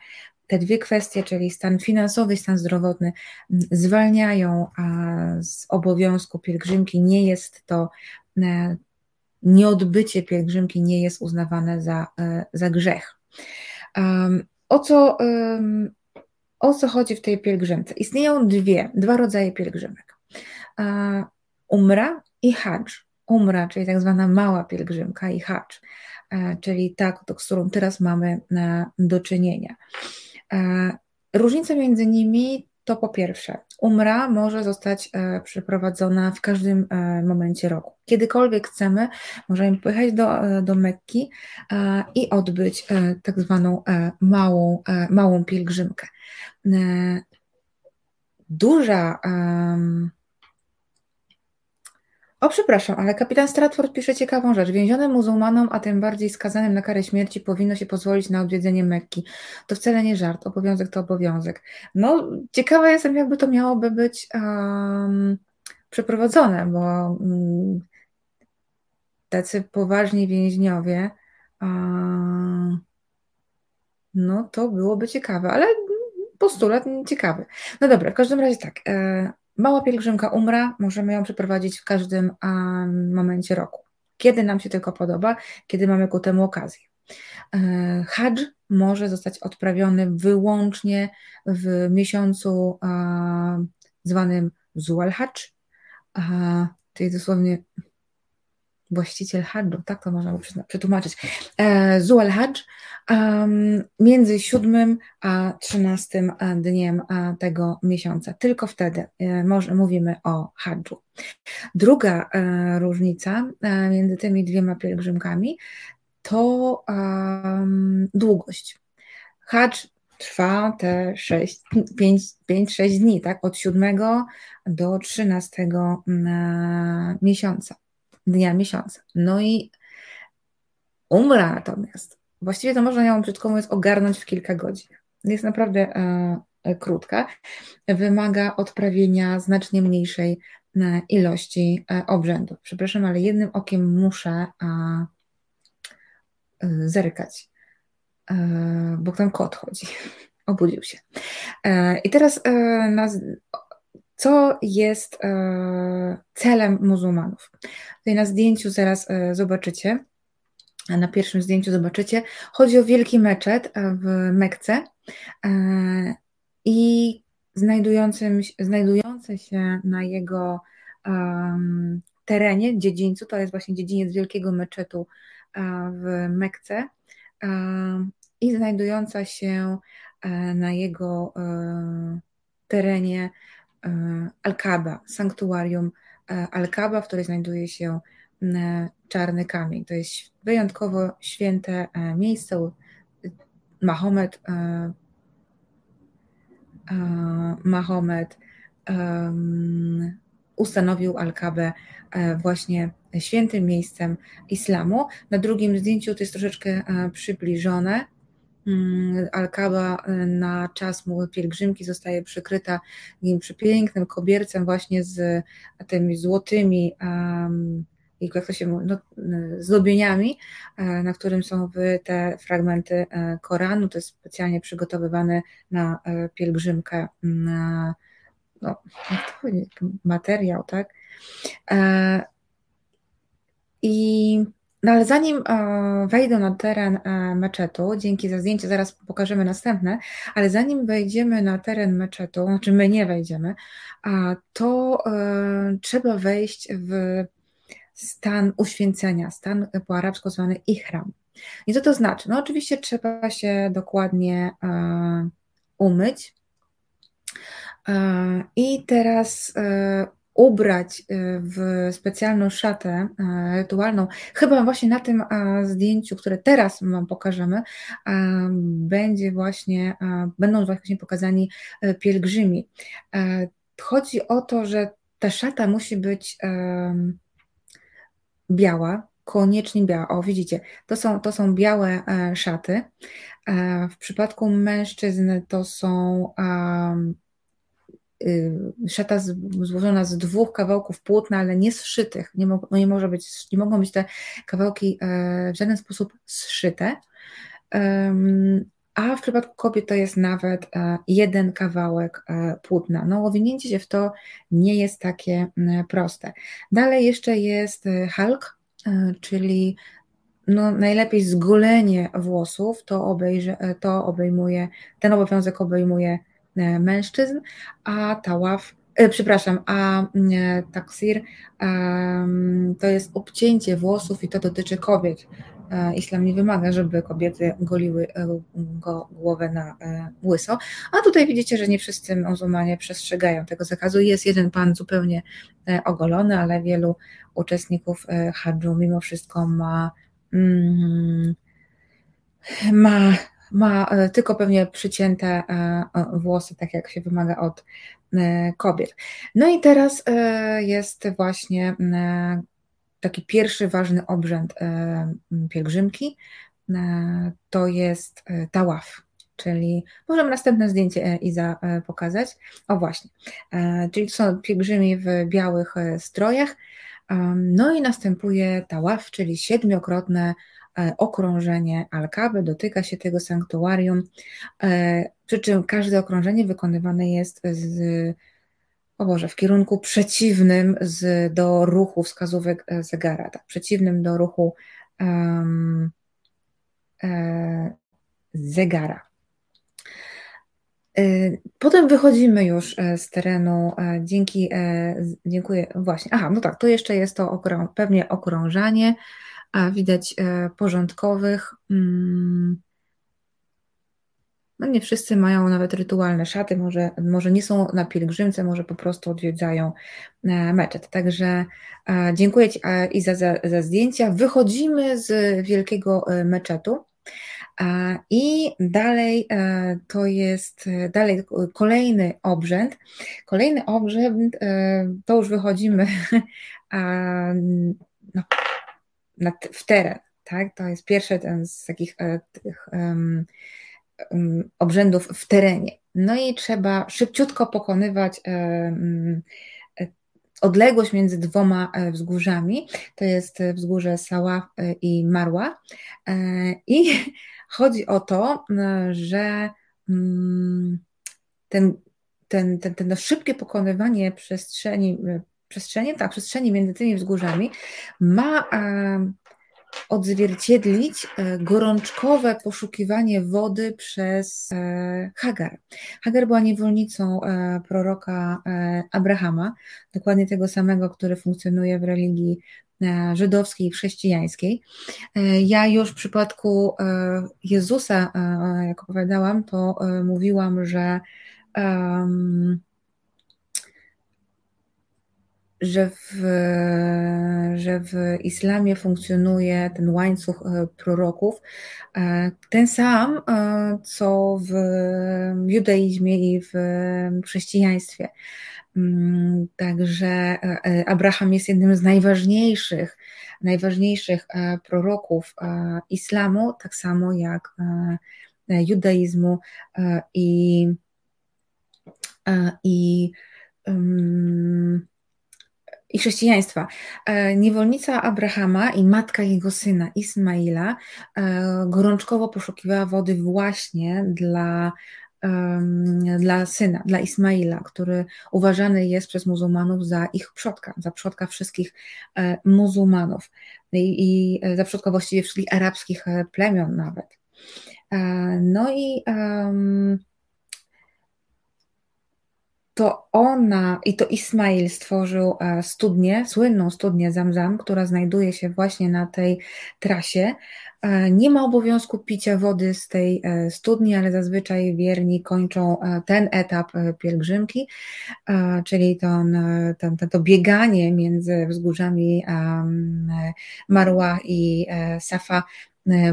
te dwie kwestie, czyli stan finansowy i stan zdrowotny, zwalniają z obowiązku pielgrzymki. Nie jest to, e, nieodbycie pielgrzymki nie jest uznawane za, e, za grzech. O co, o co chodzi w tej pielgrzymce? Istnieją dwie, dwa rodzaje pielgrzymek. Umra i hadż. Umra, czyli tak zwana mała pielgrzymka i e, czyli ta, z którą teraz mamy do czynienia. E, różnica między nimi to po pierwsze, umra może zostać e, przeprowadzona w każdym e, momencie roku. Kiedykolwiek chcemy, możemy pojechać do, do Mekki i odbyć tak zwaną małą, małą pielgrzymkę. Duża o, przepraszam, ale kapitan Stratford pisze ciekawą rzecz. Więzionym muzułmanom, a tym bardziej skazanym na karę śmierci, powinno się pozwolić na odwiedzenie Mekki. To wcale nie żart. Obowiązek to obowiązek. No, ciekawa jestem, jakby to miałoby być um, przeprowadzone, bo um, tacy poważni więźniowie, um, no to byłoby ciekawe, ale postulat ciekawy. No dobra, w każdym razie tak. E, mała pielgrzymka umra, możemy ją przeprowadzić w każdym momencie roku. Kiedy nam się tylko podoba, kiedy mamy ku temu okazję. E, hadż może zostać odprawiony wyłącznie w miesiącu zwanym Zual czyli dosłownie właściciel hadżu, tak to można przetłumaczyć, e, Zual Hadż, między 7 a 13 dniem tego miesiąca. Tylko wtedy e, mówimy o hadżu. Druga e, różnica między tymi dwiema pielgrzymkami to długość. Hadż trwa te 5-6 dni, tak? Od 7 do 13 miesiąca dnia miesiąca. No i umra natomiast, właściwie to można ją brzydko mówiąc ogarnąć w kilka godzin. Jest naprawdę e, e, krótka, wymaga odprawienia znacznie mniejszej e, ilości e, obrzędów. Przepraszam, ale jednym okiem muszę e, zerkać, bo tam kot chodzi. (laughs) Obudził się. I teraz co jest e, celem muzułmanów. Tutaj na zdjęciu zaraz e, zobaczycie, na pierwszym zdjęciu zobaczycie, chodzi o wielki meczet e, w Mekce i znajdujący, znajdujący się na jego terenie, dziedzińcu, to jest właśnie dziedziniec wielkiego meczetu w Mekce i znajdująca się na jego terenie Al-Kaba, sanktuarium e, Al-Kaba, w której znajduje się czarny kamień. To jest wyjątkowo święte e, miejsce. Mahomet, Mahomet ustanowił Al-Kabę właśnie świętym miejscem islamu. Na drugim zdjęciu to jest troszeczkę przybliżone. Mm, Alkaba y, na czas pielgrzymki zostaje przykryta nim przepięknym kobiercem właśnie z tymi złotymi jak to się mówi, no, y, zdobieniami, e, na którym są te fragmenty e, Koranu. To jest specjalnie przygotowywane na e, pielgrzymkę, na, no, materiał, tak? I no ale zanim e, wejdą na teren e, meczetu, dzięki za zdjęcie zaraz pokażemy następne, ale zanim wejdziemy na teren meczetu, znaczy my nie wejdziemy, to e, trzeba wejść w stan uświęcenia, stan po arabsku zwany ihram. I co to znaczy? No oczywiście trzeba się dokładnie umyć. I teraz ubrać y, w specjalną szatę y, rytualną. Chyba właśnie na tym zdjęciu, które teraz Wam pokażemy, będzie właśnie, będą właśnie pokazani y, pielgrzymi. Chodzi o to, że ta szata musi być biała, koniecznie biała. O, widzicie, to są, to są białe e, szaty. E, w przypadku mężczyzn to są Y, szata złożona z dwóch kawałków płótna, ale nie zszytych. Nie, mo, no nie, może być, nie mogą być te kawałki e, w żaden sposób zszyte. A w przypadku kobiet to jest nawet e, jeden kawałek e, płótna. No, owinięcie się w to nie jest takie proste. Dalej jeszcze jest halk, czyli no, najlepiej zgolenie włosów, to, obejrze, to obejmuje, ten obowiązek obejmuje mężczyzn, a tałaf, e, przepraszam, a e, taksir to jest obcięcie włosów i to dotyczy kobiet. Islam nie wymaga, żeby kobiety goliły go głowę na łyso. A tutaj widzicie, że nie wszyscy muzułmanie przestrzegają tego zakazu. Jest jeden pan zupełnie ogolony, ale wielu uczestników hadżu mimo wszystko ma, mm, ma ma e, tylko pewnie przycięte e, włosy, tak jak się wymaga od e, kobiet. No i teraz jest właśnie taki pierwszy ważny obrzęd pielgrzymki, to jest tałaf. Czyli możemy następne zdjęcie Iza pokazać. O właśnie, czyli to są pielgrzymi w białych strojach. No i następuje tałaf, czyli siedmiokrotne E, okrążenie Alkaby, dotyka się tego sanktuarium, e, przy czym każde okrążenie wykonywane jest z o Boże, w kierunku przeciwnym z, do ruchu wskazówek zegara, tak, przeciwnym do ruchu um, e, zegara. Potem wychodzimy już e, z terenu e, dzięki, e, dziękuję, właśnie, aha, no tak, tu jeszcze jest to okrą, pewnie okrążanie, widać porządkowych. Mm, no nie wszyscy mają nawet rytualne szaty, może, może nie są na pielgrzymce, może po prostu odwiedzają meczet. Także dziękuję Ci i za, za, zdjęcia. Wychodzimy z wielkiego meczetu. I dalej e, to jest e, dalej kolejny obrzęd. Kolejny obrzęd e, to już wychodzimy (laughs) no, w teren. Tak? To jest pierwszy ten z takich tych, um, um, obrzędów w terenie. No i trzeba szybciutko pokonywać um, odległość między dwoma wzgórzami. To jest wzgórze Sała i Marła. I (laughs) Chodzi o to, e, że ten, ten, ten, ten szybkie pokonywanie przestrzeni, e, przestrzeni, tak, przestrzeni między tymi wzgórzami ma e, odzwierciedlić gorączkowe poszukiwanie wody przez Hagar. Hagar była niewolnicą proroka Abrahama, dokładnie tego samego, który funkcjonuje w religii E, żydowskiej i chrześcijańskiej. E, ja już w przypadku e, Jezusa, jak opowiadałam, to mówiłam, że że w, że w islamie funkcjonuje ten łańcuch proroków, ten sam, co w judaizmie i w chrześcijaństwie. Mm, także e, e, Abraham jest jednym z najważniejszych, najważniejszych e, proroków islamu, tak samo jak judaizmu i, i, i chrześcijaństwa. Niewolnica Abrahama i matka jego syna Ismaila gorączkowo poszukiwała wody właśnie dla dla syna, dla Ismaila, który uważany jest przez muzułmanów za ich przodka, za przodka wszystkich e, muzułmanów i, i e, za przodka właściwie wszystkich arabskich e, plemion nawet. No i um, to ona i to Ismail stworzył e, studnię, słynną studnię Zamzam, która znajduje się właśnie na tej trasie. E, nie ma obowiązku picia wody z tej e, studni, ale zazwyczaj wierni kończą ten etap pielgrzymki, czyli to, to, to bieganie między wzgórzami Marła i Safa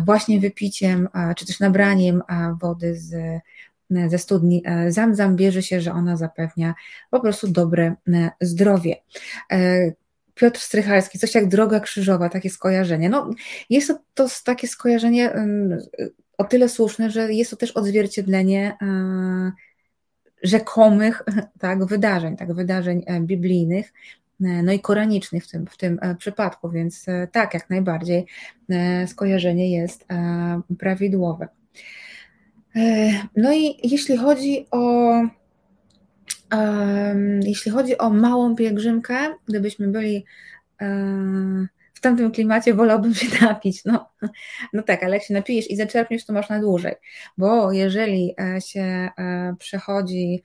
właśnie wypiciem, czy też nabraniem wody z ze studni e, Zamzam bierze się, że ona zapewnia po prostu dobre e, zdrowie. E, Piotr Strychalski, coś jak droga krzyżowa, takie skojarzenie. No, jest to, to takie skojarzenie o tyle słuszne, że jest to też odzwierciedlenie rzekomych (laughs) tak, wydarzeń, tak, wydarzeń biblijnych, no i koranicznych w tym, w tym przypadku, więc tak, jak najbardziej skojarzenie jest prawidłowe. E, no i jeśli chodzi o jeśli chodzi o małą pielgrzymkę, gdybyśmy byli e, w tamtym klimacie, wolałbym się (laughs) napić. No, no tak, ale jak się napijesz i zaczerpniesz, to masz na dłużej. Bo jeżeli e, się przechodzi.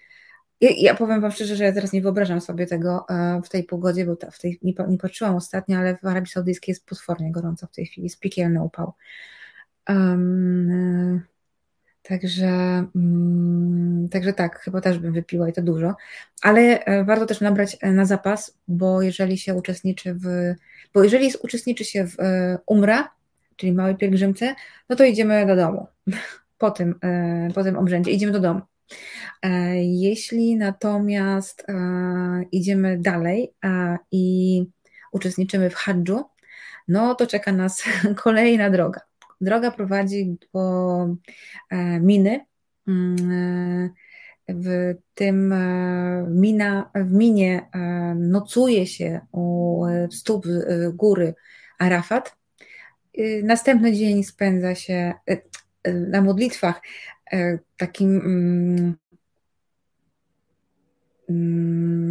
Ja, ja powiem Wam szczerze, że ja teraz nie wyobrażam sobie tego w tej pogodzie, bo w tej, nie, nie patrzyłam ostatnio, ale w Arabii Saudyjskiej jest potwornie gorąco w tej chwili, jest piekielny upał. Um, Także, mm, także tak, chyba też bym wypiła i to dużo, ale e, warto też nabrać e, na zapas, bo jeżeli się uczestniczy w, bo jeżeli uczestniczy się w e, umra, czyli małej pielgrzymce, no to idziemy do domu. (laughs) Po tym, po tym obrzędzie idziemy do domu. Jeśli natomiast idziemy dalej i uczestniczymy w hadżu, no to czeka nas (laughs) kolejna droga. Droga prowadzi do e, miny. Mm, e, w tym e, mina, w minie nocuje się u stóp góry Arafat. Następny dzień spędza się na modlitwach takim mm,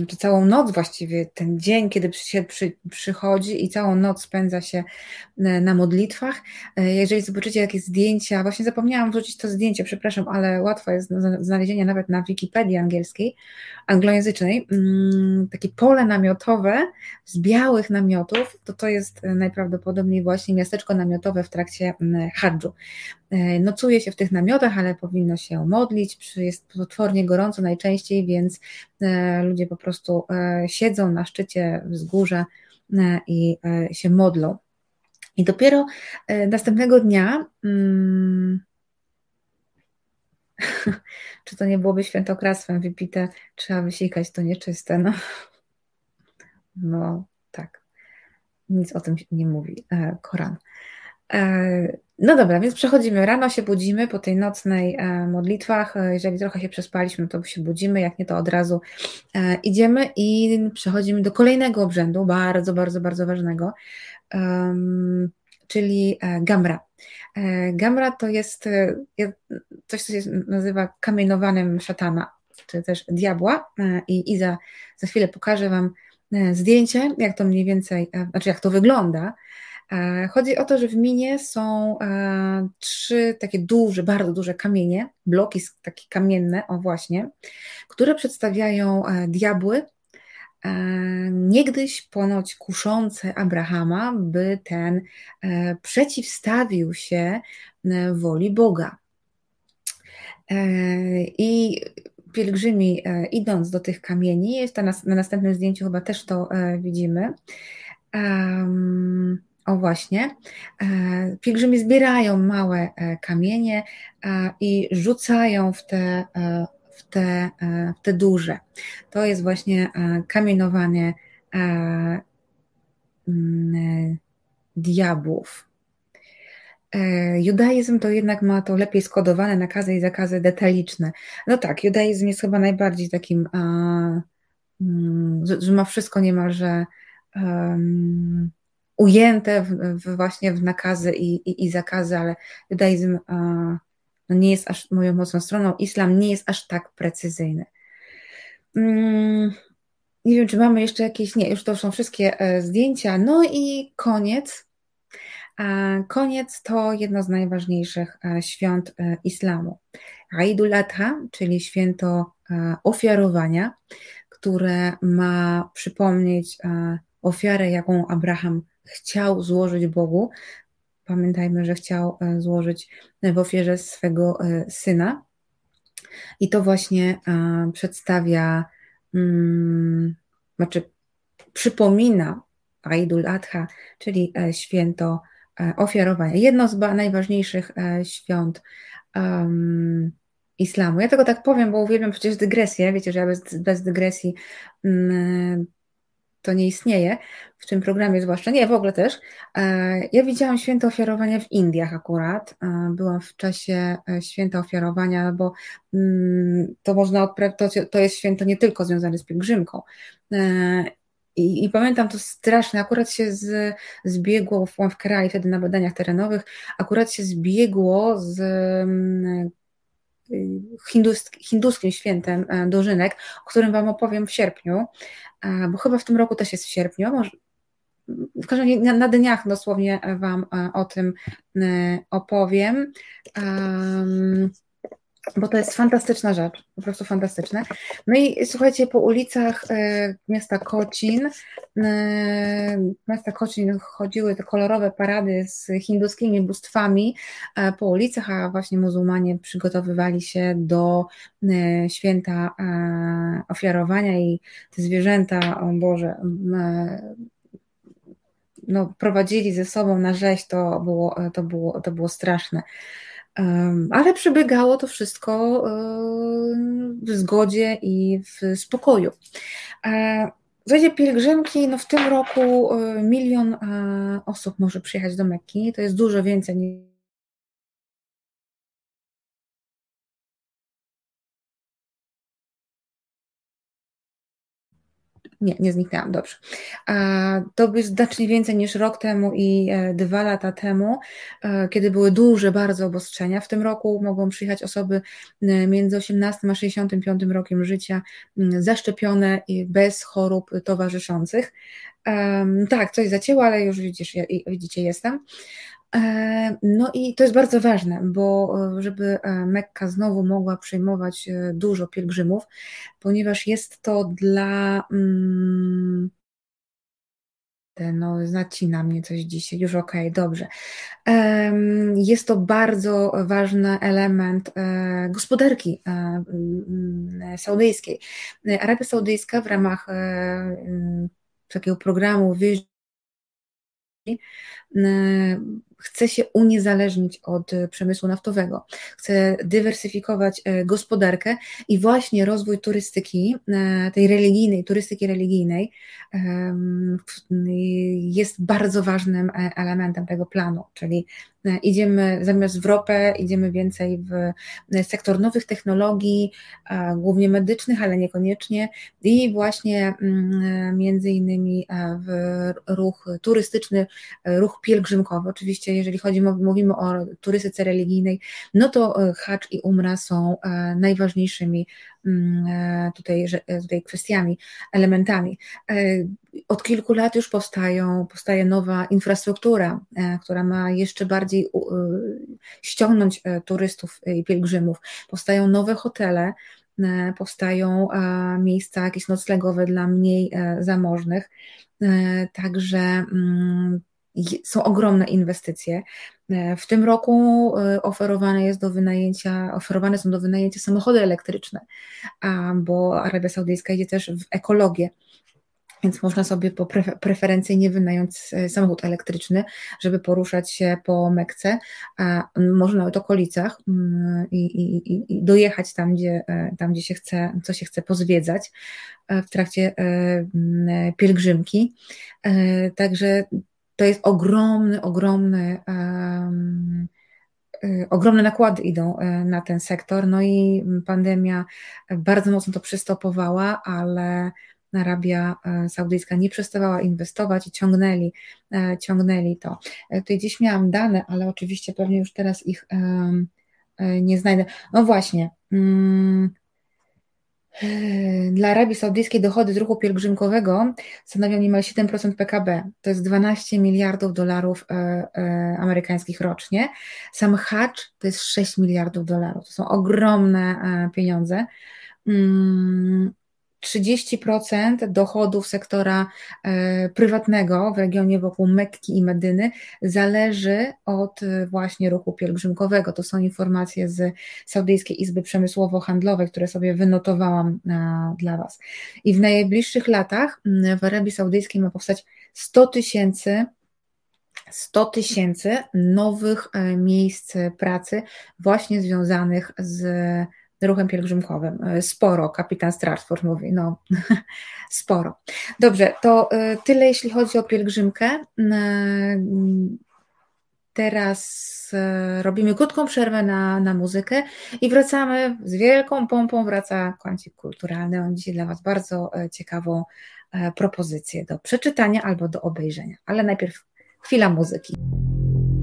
czy całą noc właściwie, ten dzień, kiedy się przy, przychodzi i całą noc spędza się e, na modlitwach. E, jeżeli zobaczycie jakieś zdjęcia, właśnie zapomniałam wrzucić to zdjęcie, przepraszam, ale łatwo jest znalezienie nawet na Wikipedii angielskiej, anglojęzycznej. Mm, takie pole namiotowe z białych namiotów, to to jest najprawdopodobniej właśnie miasteczko namiotowe w trakcie mm, hadżu. E, nocuje się w tych namiotach, ale powinno się modlić, jest potwornie gorąco najczęściej, więc e, ludzie po prostu e, siedzą na szczycie wzgórza i się modlą. I dopiero następnego dnia, hmm, (laughs) czy to nie byłoby świętokradztwem wypite, trzeba wysikać to nieczyste, no. (laughs) No, tak. Nic o tym nie mówi Koran. No dobra, więc przechodzimy. Rano się budzimy po tej nocnej e, modlitwach. E, jeżeli trochę się przespaliśmy, to się budzimy, jak nie to od razu e, idziemy i przechodzimy do kolejnego obrzędu, bardzo, bardzo, bardzo ważnego, czyli gamra. Gamra to jest coś, co się nazywa kamienowanym szatana, czy też diabła i, i za, za chwilę pokażę Wam zdjęcie, jak to mniej więcej, znaczy jak to wygląda. E, chodzi o to, że w minie są e, trzy takie duże, bardzo duże kamienie, bloki takie kamienne, o właśnie, które przedstawiają e, diabły, niegdyś ponoć kuszące Abrahama, by ten przeciwstawił się woli Boga. I pielgrzymi idąc do tych kamieni, jest na, na następnym zdjęciu chyba też to widzimy, o właśnie, e, pielgrzymi zbierają małe e, kamienie i rzucają w te, e, w te, w te duże. To jest właśnie kamienowanie mm, diabłów. Judaizm to jednak ma to lepiej skodowane nakazy i zakazy detaliczne. No tak, judaizm jest chyba najbardziej takim, mm, że ma wszystko niemalże ujęte w, w właśnie w nakazy i, i, i, zakazy, ale judaizm no nie jest aż moją mocną stroną, islam nie jest aż tak precyzyjny. Mm, nie wiem, czy mamy jeszcze jakieś, nie, już to są wszystkie e, zdjęcia. No i koniec. Koniec to jedno z najważniejszych e, świąt e, islamu. Eidul Adha, czyli święto ofiarowania, które ma przypomnieć ofiarę, jaką Abraham chciał złożyć Bogu. Pamiętajmy, że chciał e, złożyć w ofierze swego e, syna. I to właśnie e, przedstawia, mm, znaczy przypomina Aidul Adha, czyli święto ofiarowania. Jedno z najważniejszych świąt islamu. Ja tego tak powiem, bo uwielbiam przecież dygresję. Wiecie, że ja bez, bez dygresji um, to nie istnieje w tym programie, zwłaszcza nie, w ogóle też. E, ja widziałam święto ofiarowania w Indiach akurat. E, byłam w czasie e, święta ofiarowania, bo mm, to można to jest święto nie tylko związane z pielgrzymką. I, I, pamiętam to straszne, akurat się z, zbiegło, byłam w kraju wtedy na badaniach terenowych, akurat się zbiegło z mm, hinduskim świętem dożynek, o którym Wam opowiem w sierpniu bo chyba w tym roku też jest w sierpniu, może, w każdym razie na dniach dosłownie Wam e, o tym e, opowiem. Bo to jest fantastyczna rzecz, po prostu fantastyczne. No i słuchajcie, po ulicach e, miasta Kocin, miasta Kocin chodziły te kolorowe parady z hinduskimi bóstwami po ulicach, a właśnie muzułmanie przygotowywali się do święta ofiarowania i te zwierzęta, o Boże, no, prowadzili ze sobą na rzeź, to było, to było, to było straszne. Ale przebiegało to wszystko w zgodzie i w spokoju. Słuchajcie, pielgrzymki, no w tym roku e, milion e, osób może przyjechać do Mekki, to jest dużo więcej niż Nie, nie zniknęłam, dobrze. To by znacznie więcej niż rok temu i e, dwa lata temu, e, kiedy były duże bardzo obostrzenia. W tym roku mogą przyjechać osoby między 18 a 65 rokiem życia zaszczepione i bez chorób towarzyszących. Tak, coś zacięło, ale już widzisz, widzicie, jestem. E, no i to jest bardzo ważne, bo e, żeby e, Mekka znowu mogła przyjmować dużo pielgrzymów, ponieważ jest to dla. Mm, no, zacina mnie coś dzisiaj, już okej, okay, dobrze. Jest to bardzo ważny element gospodarki mm, saudyjskiej. Arabia Saudyjska w ramach takiego programu Vision chce się uniezależnić od e, przemysłu naftowego, chce dywersyfikować e, gospodarkę i właśnie rozwój turystyki, e, tej religijnej, turystyki religijnej jest bardzo ważnym elementem tego planu, czyli idziemy zamiast w ropę, idziemy więcej w sektor nowych technologii, głównie medycznych, ale niekoniecznie i właśnie mm, między innymi w ruch turystyczny, ruch pielgrzymkowy. Oczywiście jeżeli chodzi, mówimy o turystyce religijnej, no to e, hacz i umra są e, najważniejszymi e, tutaj, tutaj kwestiami, elementami. Od kilku lat już powstają, powstaje nowa infrastruktura, która ma jeszcze bardziej ściągnąć turystów i pielgrzymów. Powstają nowe hotele, powstają miejsca jakieś noclegowe dla mniej zamożnych. Także mm, są ogromne inwestycje. E, w tym roku e, oferowane jest do wynajęcia, oferowane są do wynajęcia samochody elektryczne, bo Arabia Saudyjska idzie też w ekologię. Więc można sobie po preferencyjnie wynająć e, samochód elektryczny, żeby poruszać się po Mekce, a może nawet okolicach i, i, i dojechać tam gdzie, tam, gdzie się chce, co się chce pozwiedzać w trakcie pielgrzymki. Także to jest ogromny, ogromny, um, ogromne nakłady idą e, na ten sektor. No i pandemia bardzo mocno to przystopowała, ale Arabia e, Saudyjska nie przestawała inwestować i ciągnęli, ciągnęli to. Tutaj gdzieś miałam dane, ale oczywiście pewnie już teraz ich nie znajdę. No właśnie. Mm, dla Arabii Saudyjskiej dochody z ruchu pielgrzymkowego stanowią niemal 7% PKB. To jest 12 miliardów dolarów e, e, amerykańskich rocznie. Sam hacz to jest 6 miliardów dolarów. To są ogromne e, pieniądze. Mm, 30% dochodów sektora e, prywatnego w regionie wokół Mekki i Medyny zależy od e, właśnie ruchu pielgrzymkowego. To są informacje z Saudyjskiej Izby Przemysłowo-Handlowej, które sobie wynotowałam e, dla Was. I w najbliższych latach w Arabii Saudyjskiej ma powstać 100 tysięcy 100 tysięcy nowych miejsc pracy właśnie związanych z ruchem pielgrzymkowym. E, sporo, kapitan Stratford mówi, no (laughs) sporo. Dobrze, to e, tyle jeśli chodzi o pielgrzymkę. E, teraz robimy krótką przerwę na, na muzykę i wracamy z wielką pompą, wraca kącik kulturalny. On dzisiaj dla Was bardzo ciekawą propozycję do przeczytania albo do obejrzenia, ale najpierw chwila muzyki.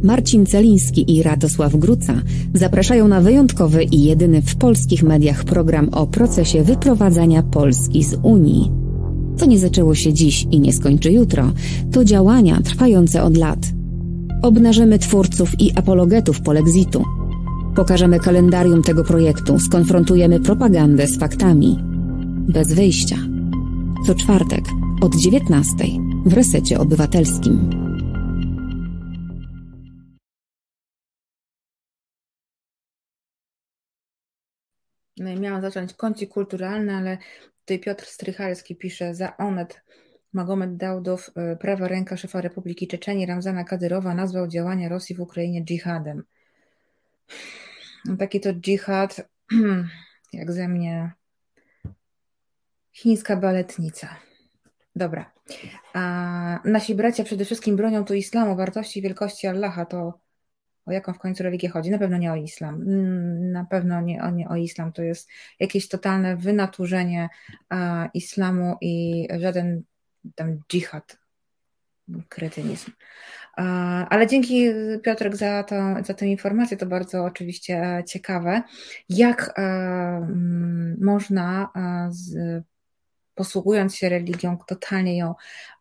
Marcin Celiński i Radosław Gruca zapraszają na wyjątkowy i jedyny w polskich mediach program o procesie wyprowadzania Polski z Unii. To nie zaczęło się dziś i nie skończy jutro, to działania trwające od lat. Obnażymy twórców i apologetów polexitu. Pokażemy kalendarium tego projektu, skonfrontujemy propagandę z faktami. Bez wyjścia. Co czwartek od 19 w resecie obywatelskim. Miałam zacząć kącik kulturalny, ale tutaj Piotr Strychalski pisze za Onet. Magomed Dałdow, e, prawa ręka szefa Republiki Czeczeni Ramzana Kadyrowa nazwał działania Rosji w Ukrainie dżihadem. No, taki to dżihad, (clears throat) jak ze mnie, chińska baletnica. Dobra. A nasi bracia przede wszystkim bronią tu islamu, wartości i wielkości Allaha. To o jaką w końcu religię chodzi? Na pewno nie o islam. Mm, na pewno nie, o, nie o islam. To jest jakieś totalne wynaturzenie islamu i żaden tam dżihad, kretynizm. Ale dzięki Piotrek za, to, za tę informację, to bardzo oczywiście e, ciekawe, jak e, można e, z, posługując się religią, totalnie ją,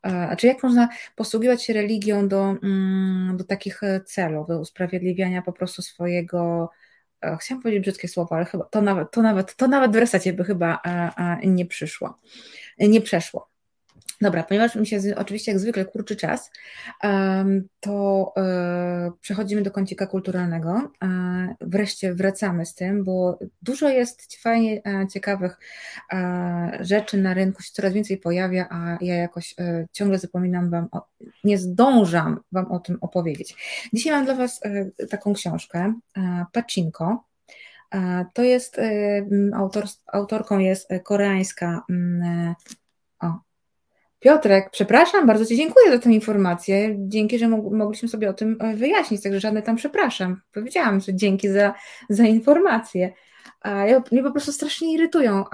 znaczy jak można posługiwać się religią do, mm, do takich celów, do usprawiedliwiania po prostu swojego, chciałam powiedzieć brzydkie słowo, ale chyba to nawet, to nawet, to nawet w by chyba nie przyszło, nie przeszło. Dobra, ponieważ mi się oczywiście jak zwykle kurczy czas, to e, przechodzimy do kącika kulturalnego. E, wreszcie wracamy z tym, bo dużo jest fajnie e, ciekawych rzeczy na rynku, się coraz więcej pojawia, a ja jakoś ciągle zapominam Wam, o, nie zdążam Wam o tym opowiedzieć. Dzisiaj mam dla Was taką książkę, Pacinko. To jest, autor, autorką jest koreańska Piotrek, przepraszam, bardzo Ci dziękuję za tę informację. Dzięki, że mogliśmy sobie o tym e, wyjaśnić, także żadne tam przepraszam. Powiedziałam, że dzięki za, za informację. Ja, mnie po prostu strasznie irytują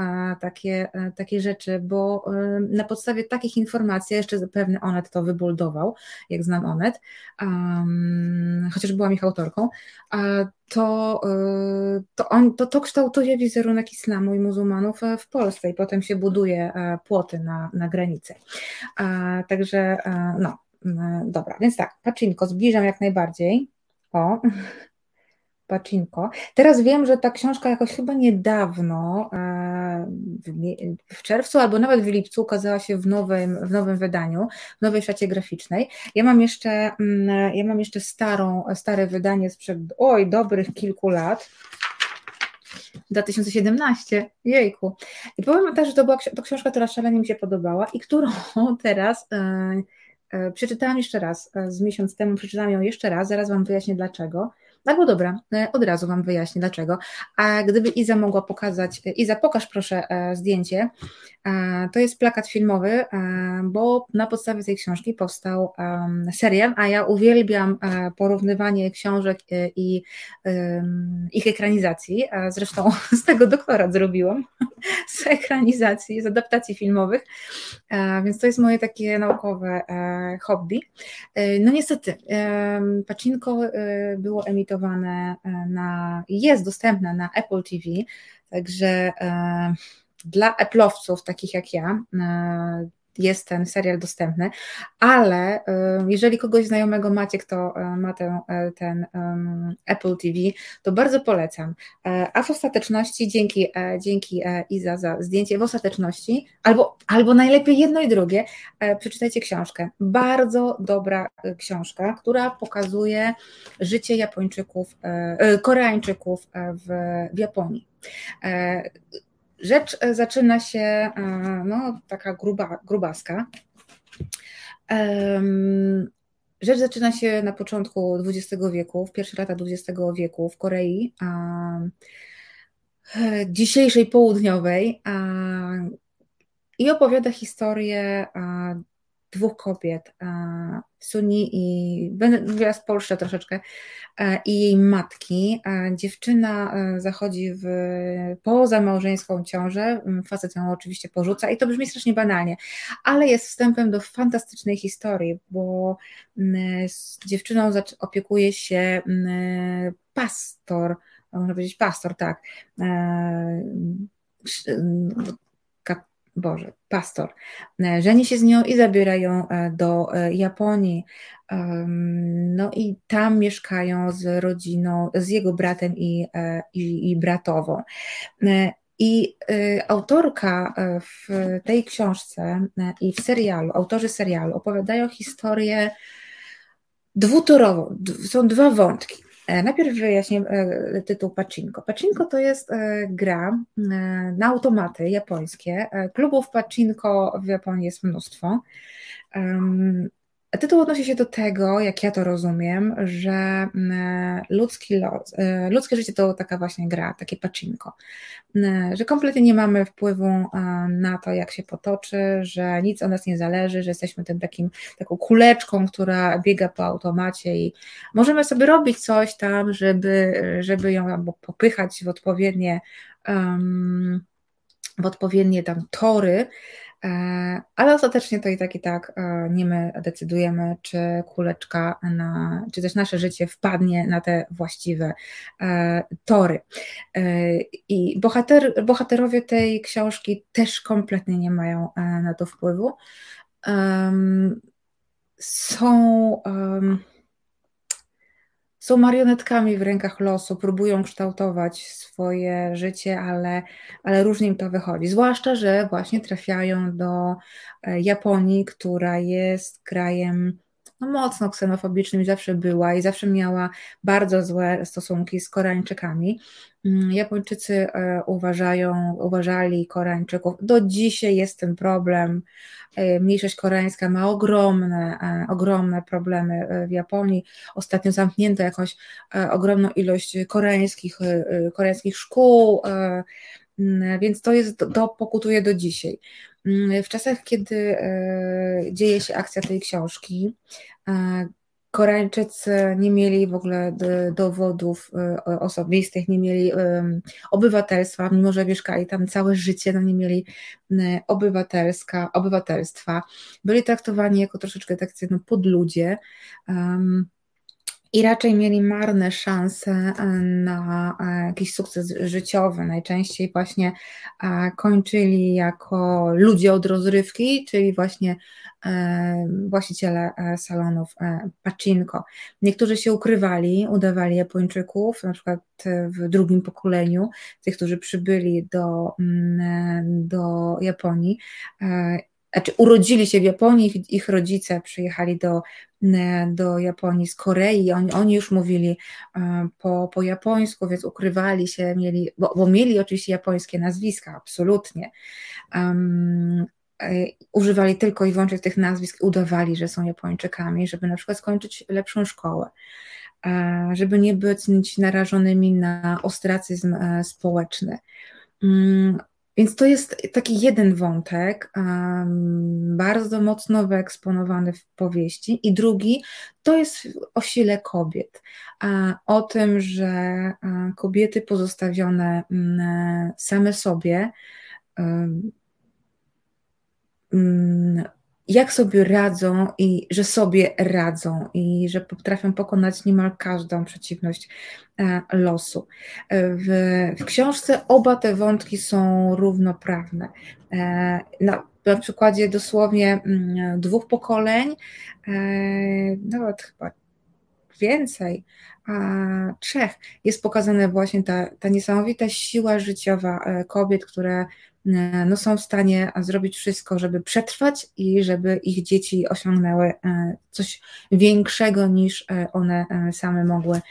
takie, e, takie rzeczy, bo e, na podstawie takich informacji, jeszcze zapewne Onet to wybuldował, jak znam Onet, chociaż byłam ich autorką, to, e, to, on, to, to kształtuje wizerunek islamu i muzułmanów w Polsce i potem się buduje płoty na, na granicy. Także no, dobra, więc tak, Paczynko, zbliżam jak najbardziej. O, Pacinko. Teraz wiem, że ta książka jakoś chyba niedawno, e, w czerwcu albo nawet w lipcu, ukazała się w nowym, w nowym wydaniu, w nowej szacie graficznej. Ja mam jeszcze, mm, ja mam jeszcze starą, stare wydanie sprzed, oj, dobrych kilku lat. 2017, jejku. I powiem też, że to była to książka, która szalenie mi się podobała i którą (laughs) teraz e, e, przeczytałam jeszcze raz, z miesiąc temu przeczytałam ją jeszcze raz, zaraz Wam wyjaśnię dlaczego. Albo dobra, e, od razu Wam wyjaśnię dlaczego. A gdyby Iza mogła pokazać, e, Iza pokaż proszę e, zdjęcie, to jest plakat filmowy, bo na podstawie tej książki powstał serial, a ja uwielbiam porównywanie książek i ich ekranizacji, zresztą (laughs) z tego doktorat zrobiłam, (laughs) z ekranizacji, z adaptacji filmowych, więc to jest moje takie naukowe hobby. No niestety, Pacinko było emitowane e, na, jest dostępne na Apple TV, także e, dla Apple'owców takich jak ja e, jest ten serial dostępny, ale jeżeli kogoś znajomego macie, kto ma ten, ten Apple TV, to bardzo polecam. A w ostateczności, dzięki, dzięki Iza za zdjęcie, w ostateczności, albo, albo najlepiej jedno i drugie, przeczytajcie książkę. Bardzo dobra książka, która pokazuje życie Japończyków, Koreańczyków w, w Japonii. Rzecz e, zaczyna się, e, no, taka gruba, grubaska. Rzecz zaczyna się na początku XX wieku, w pierwszych latach XX wieku w Korei, e, dzisiejszej południowej, i opowiada historię dwóch kobiet, Suni i, będę mówiła z Polsce troszeczkę, e, i jej matki. E, dziewczyna e, zachodzi w pozamałżeńską ciążę, facet ją oczywiście porzuca i to brzmi strasznie banalnie, ale jest wstępem do fantastycznej historii, bo z dziewczyną opiekuje się pastor, można powiedzieć pastor, tak, Boże, pastor, e, żeni się z nią i zabierają e, do e, Japonii. No i tam mieszkają z rodziną, z jego bratem i, i, i bratową. I autorka w tej książce i w serialu, autorzy serialu opowiadają historię dwutorową. Są dwa wątki. E, najpierw wyjaśnię e, tytuł Pacinko. Pacinko to jest e, gra na automaty japońskie. Klubów Pacinko w Japonii jest mnóstwo. Tytuł odnosi się do tego, jak ja to rozumiem, że mm, ludzki los, y, ludzkie życie to taka właśnie gra, takie pacinko, y, że kompletnie nie mamy wpływu y, na to, jak się potoczy, że nic o nas nie zależy, że jesteśmy tym takim, taką kuleczką, która biega po automacie i możemy sobie robić coś tam, żeby, żeby ją albo popychać w odpowiednie um, w odpowiednie tam tory, ale ostatecznie to i tak i tak e, nie my decydujemy, czy kuleczka, na, czy też nasze życie wpadnie na te właściwe e, tory. I bohater, bohaterowie tej książki też kompletnie nie mają na to wpływu. Są są marionetkami w rękach losu, próbują kształtować swoje życie, ale, ale różnie im to wychodzi. Zwłaszcza, że właśnie trafiają do e, Japonii, która jest krajem no, mocno ksenofobicznym zawsze była i zawsze miała bardzo złe stosunki z Koreańczykami. Mm, Japończycy e, uważają, uważali Koreańczyków, do dzisiaj jest ten problem. E, mniejszość koreańska ma ogromne, e, ogromne problemy w Japonii. Ostatnio zamknięto jakąś ogromną ilość koreańskich, koreańskich szkół, mm, więc to jest, to pokutuje do dzisiaj. Mm, w czasach, kiedy dzieje się akcja tej książki, Koreańczycy nie mieli w ogóle dowodów e, osobistych, nie mieli obywatelstwa, mimo że mieszkali tam całe życie, no nie mieli obywatelska, obywatelstwa. Byli traktowani jako troszeczkę tak no, podludzie. I raczej mieli marne szanse e, na e, jakiś sukces życiowy. Najczęściej właśnie e, kończyli jako ludzie od rozrywki, czyli właśnie właściciele salonów pacinko. Niektórzy się ukrywali, udawali Japończyków, na przykład w drugim pokoleniu, tych, którzy przybyli do, mm, do Japonii znaczy urodzili się w Japonii, ich, ich rodzice przyjechali do, do Japonii z Korei, oni, oni już mówili e, po, po japońsku, więc ukrywali się, mieli, bo, bo mieli oczywiście japońskie nazwiska, absolutnie. Um, używali tylko i wyłącznie tych nazwisk, udawali, że są Japończykami, żeby na przykład skończyć lepszą szkołę, e, żeby nie być narażonymi na ostracyzm społeczny. Mm, więc to jest taki jeden wątek, um, bardzo mocno wyeksponowany w powieści, i drugi to jest o sile kobiet, o tym, że kobiety pozostawione mm, same sobie um, jak sobie radzą i że sobie radzą i że potrafią pokonać niemal każdą przeciwność e, losu. E, w, w książce oba te wątki są równoprawne. E, na, na przykładzie dosłownie mm, dwóch pokoleń, nawet chyba więcej, trzech, jest pokazana właśnie ta, ta niesamowita siła życiowa kobiet, które no są w stanie zrobić wszystko, żeby przetrwać i żeby ich dzieci osiągnęły e, coś większego niż e, one same mogły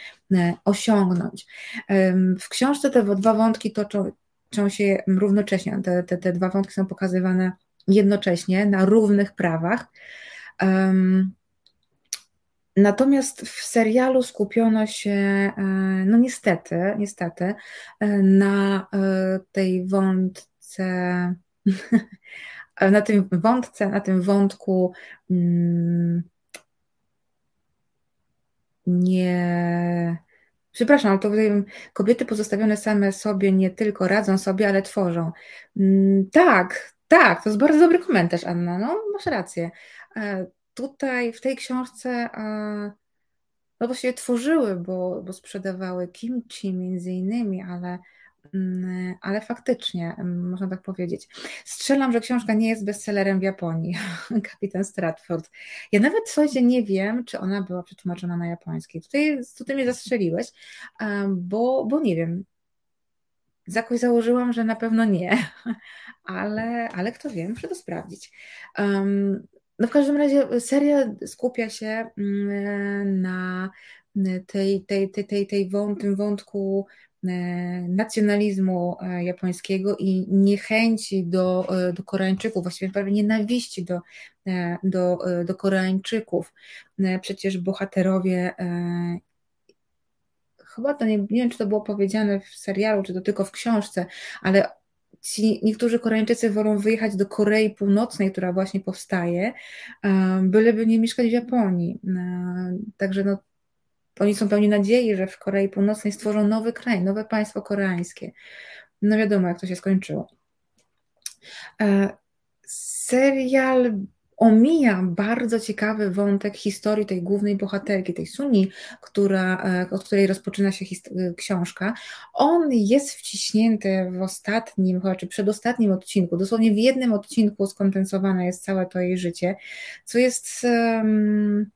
osiągnąć. W książce te dwa wątki toczą, się równocześnie, te, te, te dwa wątki są pokazywane jednocześnie na równych prawach. Natomiast w serialu skupiono się, no niestety, niestety, na tej wątce wątce, (laughs) na tym wątce, na tym wątku mm, nie. Przepraszam, to kobiety pozostawione same sobie nie tylko radzą sobie, ale tworzą. Mm, tak, tak, to jest bardzo dobry komentarz, Anna. No, masz rację. E, tutaj w tej książce e, no właściwie tworzyły, bo, bo sprzedawały kimchi między innymi, ale ale faktycznie, mm, można tak powiedzieć. Strzelam, że książka nie jest bestsellerem w Japonii, (laughs) Kapitan Stratford. Ja nawet w nie wiem, czy ona była przetłumaczona na japoński. Tutaj, tutaj mnie zastrzeliłeś, bo, bo nie wiem. Jakoś założyłam, że na pewno nie, (laughs) ale, ale kto wie, muszę to sprawdzić. Um, no w każdym razie seria skupia się mm, na tej, tej, tej, tej, tej wąt, tym wątku nacjonalizmu japońskiego i niechęci do, do Koreańczyków, właściwie prawie nienawiści do, do, do Koreańczyków. Przecież bohaterowie chyba to nie, nie wiem, czy to było powiedziane w serialu, czy to tylko w książce, ale ci niektórzy Koreańczycy wolą wyjechać do Korei Północnej, która właśnie powstaje, byleby nie mieszkać w Japonii. Także no, oni są pełni nadziei, że w Korei Północnej stworzą nowy kraj, nowe państwo koreańskie. No wiadomo, jak to się skończyło. E, serial omija bardzo ciekawy wątek historii tej głównej bohaterki, tej Suni, która, e, od której rozpoczyna się e, książka. On jest wciśnięty w ostatnim, czy przedostatnim odcinku, dosłownie w jednym odcinku skondensowane jest całe to jej życie, co jest um,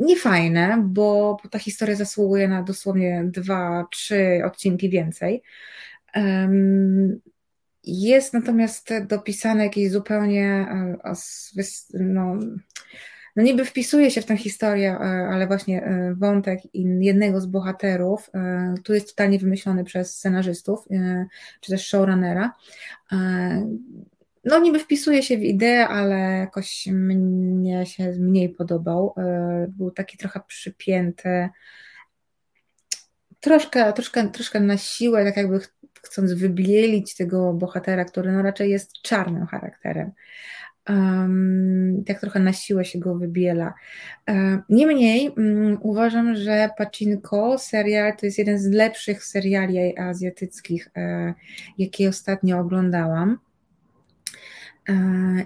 niefajne, bo, ta historia zasługuje na dosłownie dwa, trzy odcinki więcej. Jest natomiast dopisane jakieś zupełnie, e, no, no niby wpisuje się w tę historię, e, ale właśnie e, wątek jednego z bohaterów, tu jest totalnie wymyślony przez scenarzystów, czy też showrunnera. No niby wpisuje się w ideę, ale jakoś mnie się mniej podobał. Był taki trochę przypięty, troszkę, troszkę, troszkę na siłę, tak jakby chcąc wybielić tego bohatera, który no raczej jest czarnym charakterem. Um, tak trochę na siłę się go wybiela. Um, niemniej um, uważam, że Pacinko serial to jest jeden z lepszych seriali azjatyckich, um, jakie ostatnio oglądałam.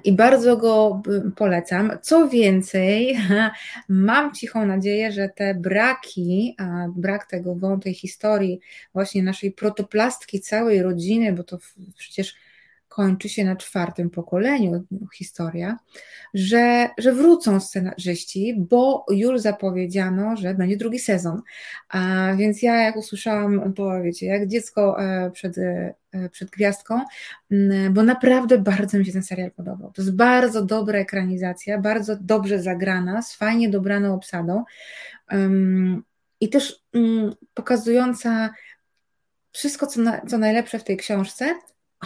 I bardzo go polecam. Co więcej, (laughs) mam cichą nadzieję, że te braki, brak tego wątej historii, właśnie naszej protoplastki całej rodziny, bo to przecież kończy się na czwartym pokoleniu historia, że, że wrócą scenarzyści, bo już zapowiedziano, że będzie drugi sezon. A więc ja jak usłyszałam, to wiecie, jak dziecko e, przed, e, przed gwiazdką, bo naprawdę bardzo mi się ten serial podobał. To jest bardzo dobra ekranizacja, bardzo dobrze zagrana, z fajnie dobraną obsadą i też pokazująca wszystko, co, na, co najlepsze w tej książce,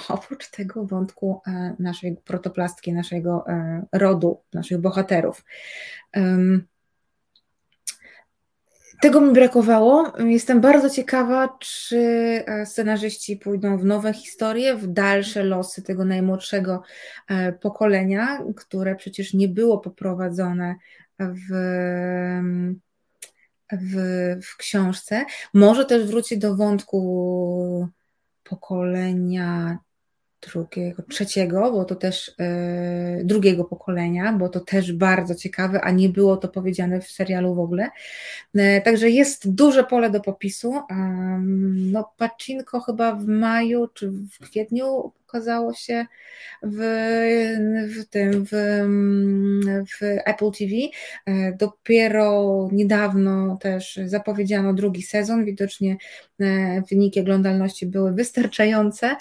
oprócz tego wątku e, naszej protoplastki, naszego e, rodu, naszych bohaterów. Tego mi brakowało. Jestem bardzo ciekawa, czy e, scenarzyści pójdą w nowe historie, w dalsze losy tego najmłodszego pokolenia, które przecież nie było poprowadzone w, w, w książce. Może też wrócić do wątku pokolenia drugiego, trzeciego, bo to też yy, drugiego pokolenia, bo to też bardzo ciekawe, a nie było to powiedziane w serialu w ogóle. Yy, także jest duże pole do popisu. Yy, no, Pacinko chyba w maju czy w kwietniu pokazało się w, w tym, w, w Apple TV. E, dopiero niedawno też zapowiedziano drugi sezon. Widocznie wyniki oglądalności były wystarczające.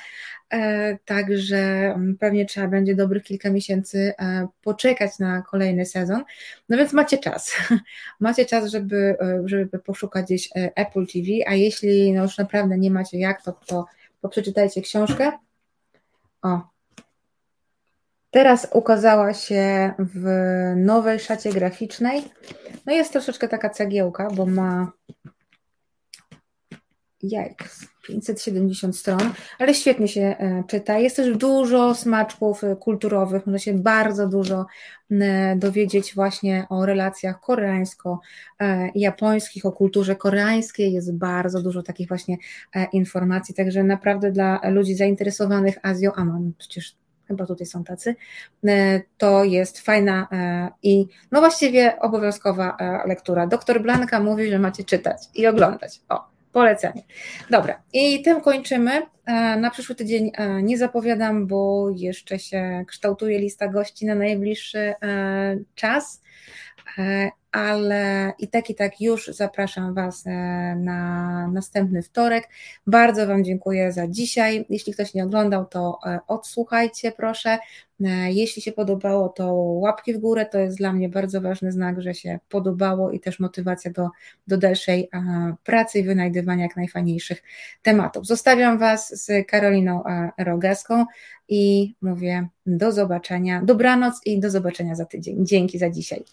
E, także mm, pewnie trzeba będzie dobrych kilka miesięcy e, poczekać na kolejny sezon. No więc macie czas. (laughs) Macie czas, żeby, e, żeby poszukać gdzieś Apple TV, a jeśli no już naprawdę nie macie jak, to, to, to przeczytajcie książkę. O. Teraz ukazała się w nowej szacie graficznej. No jest troszeczkę taka cegiełka, bo ma Jajks, 570 stron, ale świetnie się e, czyta. Jest też dużo smaczków e, kulturowych, można się bardzo dużo dowiedzieć właśnie o relacjach koreańsko-japońskich, o kulturze koreańskiej. Jest bardzo dużo takich właśnie e, informacji, także naprawdę dla ludzi zainteresowanych Azją, a mam przecież chyba tutaj są tacy, to jest fajna i no właściwie obowiązkowa lektura. Doktor Blanka mówi, że macie czytać i oglądać. O, Polecenie. Dobra, i tym kończymy. E, na przyszły tydzień e, nie zapowiadam, bo jeszcze się kształtuje lista gości na najbliższy e, czas. Ale i tak i tak już zapraszam Was na następny wtorek. Bardzo Wam dziękuję za dzisiaj. Jeśli ktoś nie oglądał, to odsłuchajcie proszę. Jeśli się podobało, to łapki w górę, to jest dla mnie bardzo ważny znak, że się podobało i też motywacja do, do dalszej pracy i wynajdywania jak najfajniejszych tematów. Zostawiam Was z Karoliną Rogaską i mówię do zobaczenia, dobranoc i do zobaczenia za tydzień. Dzięki za dzisiaj.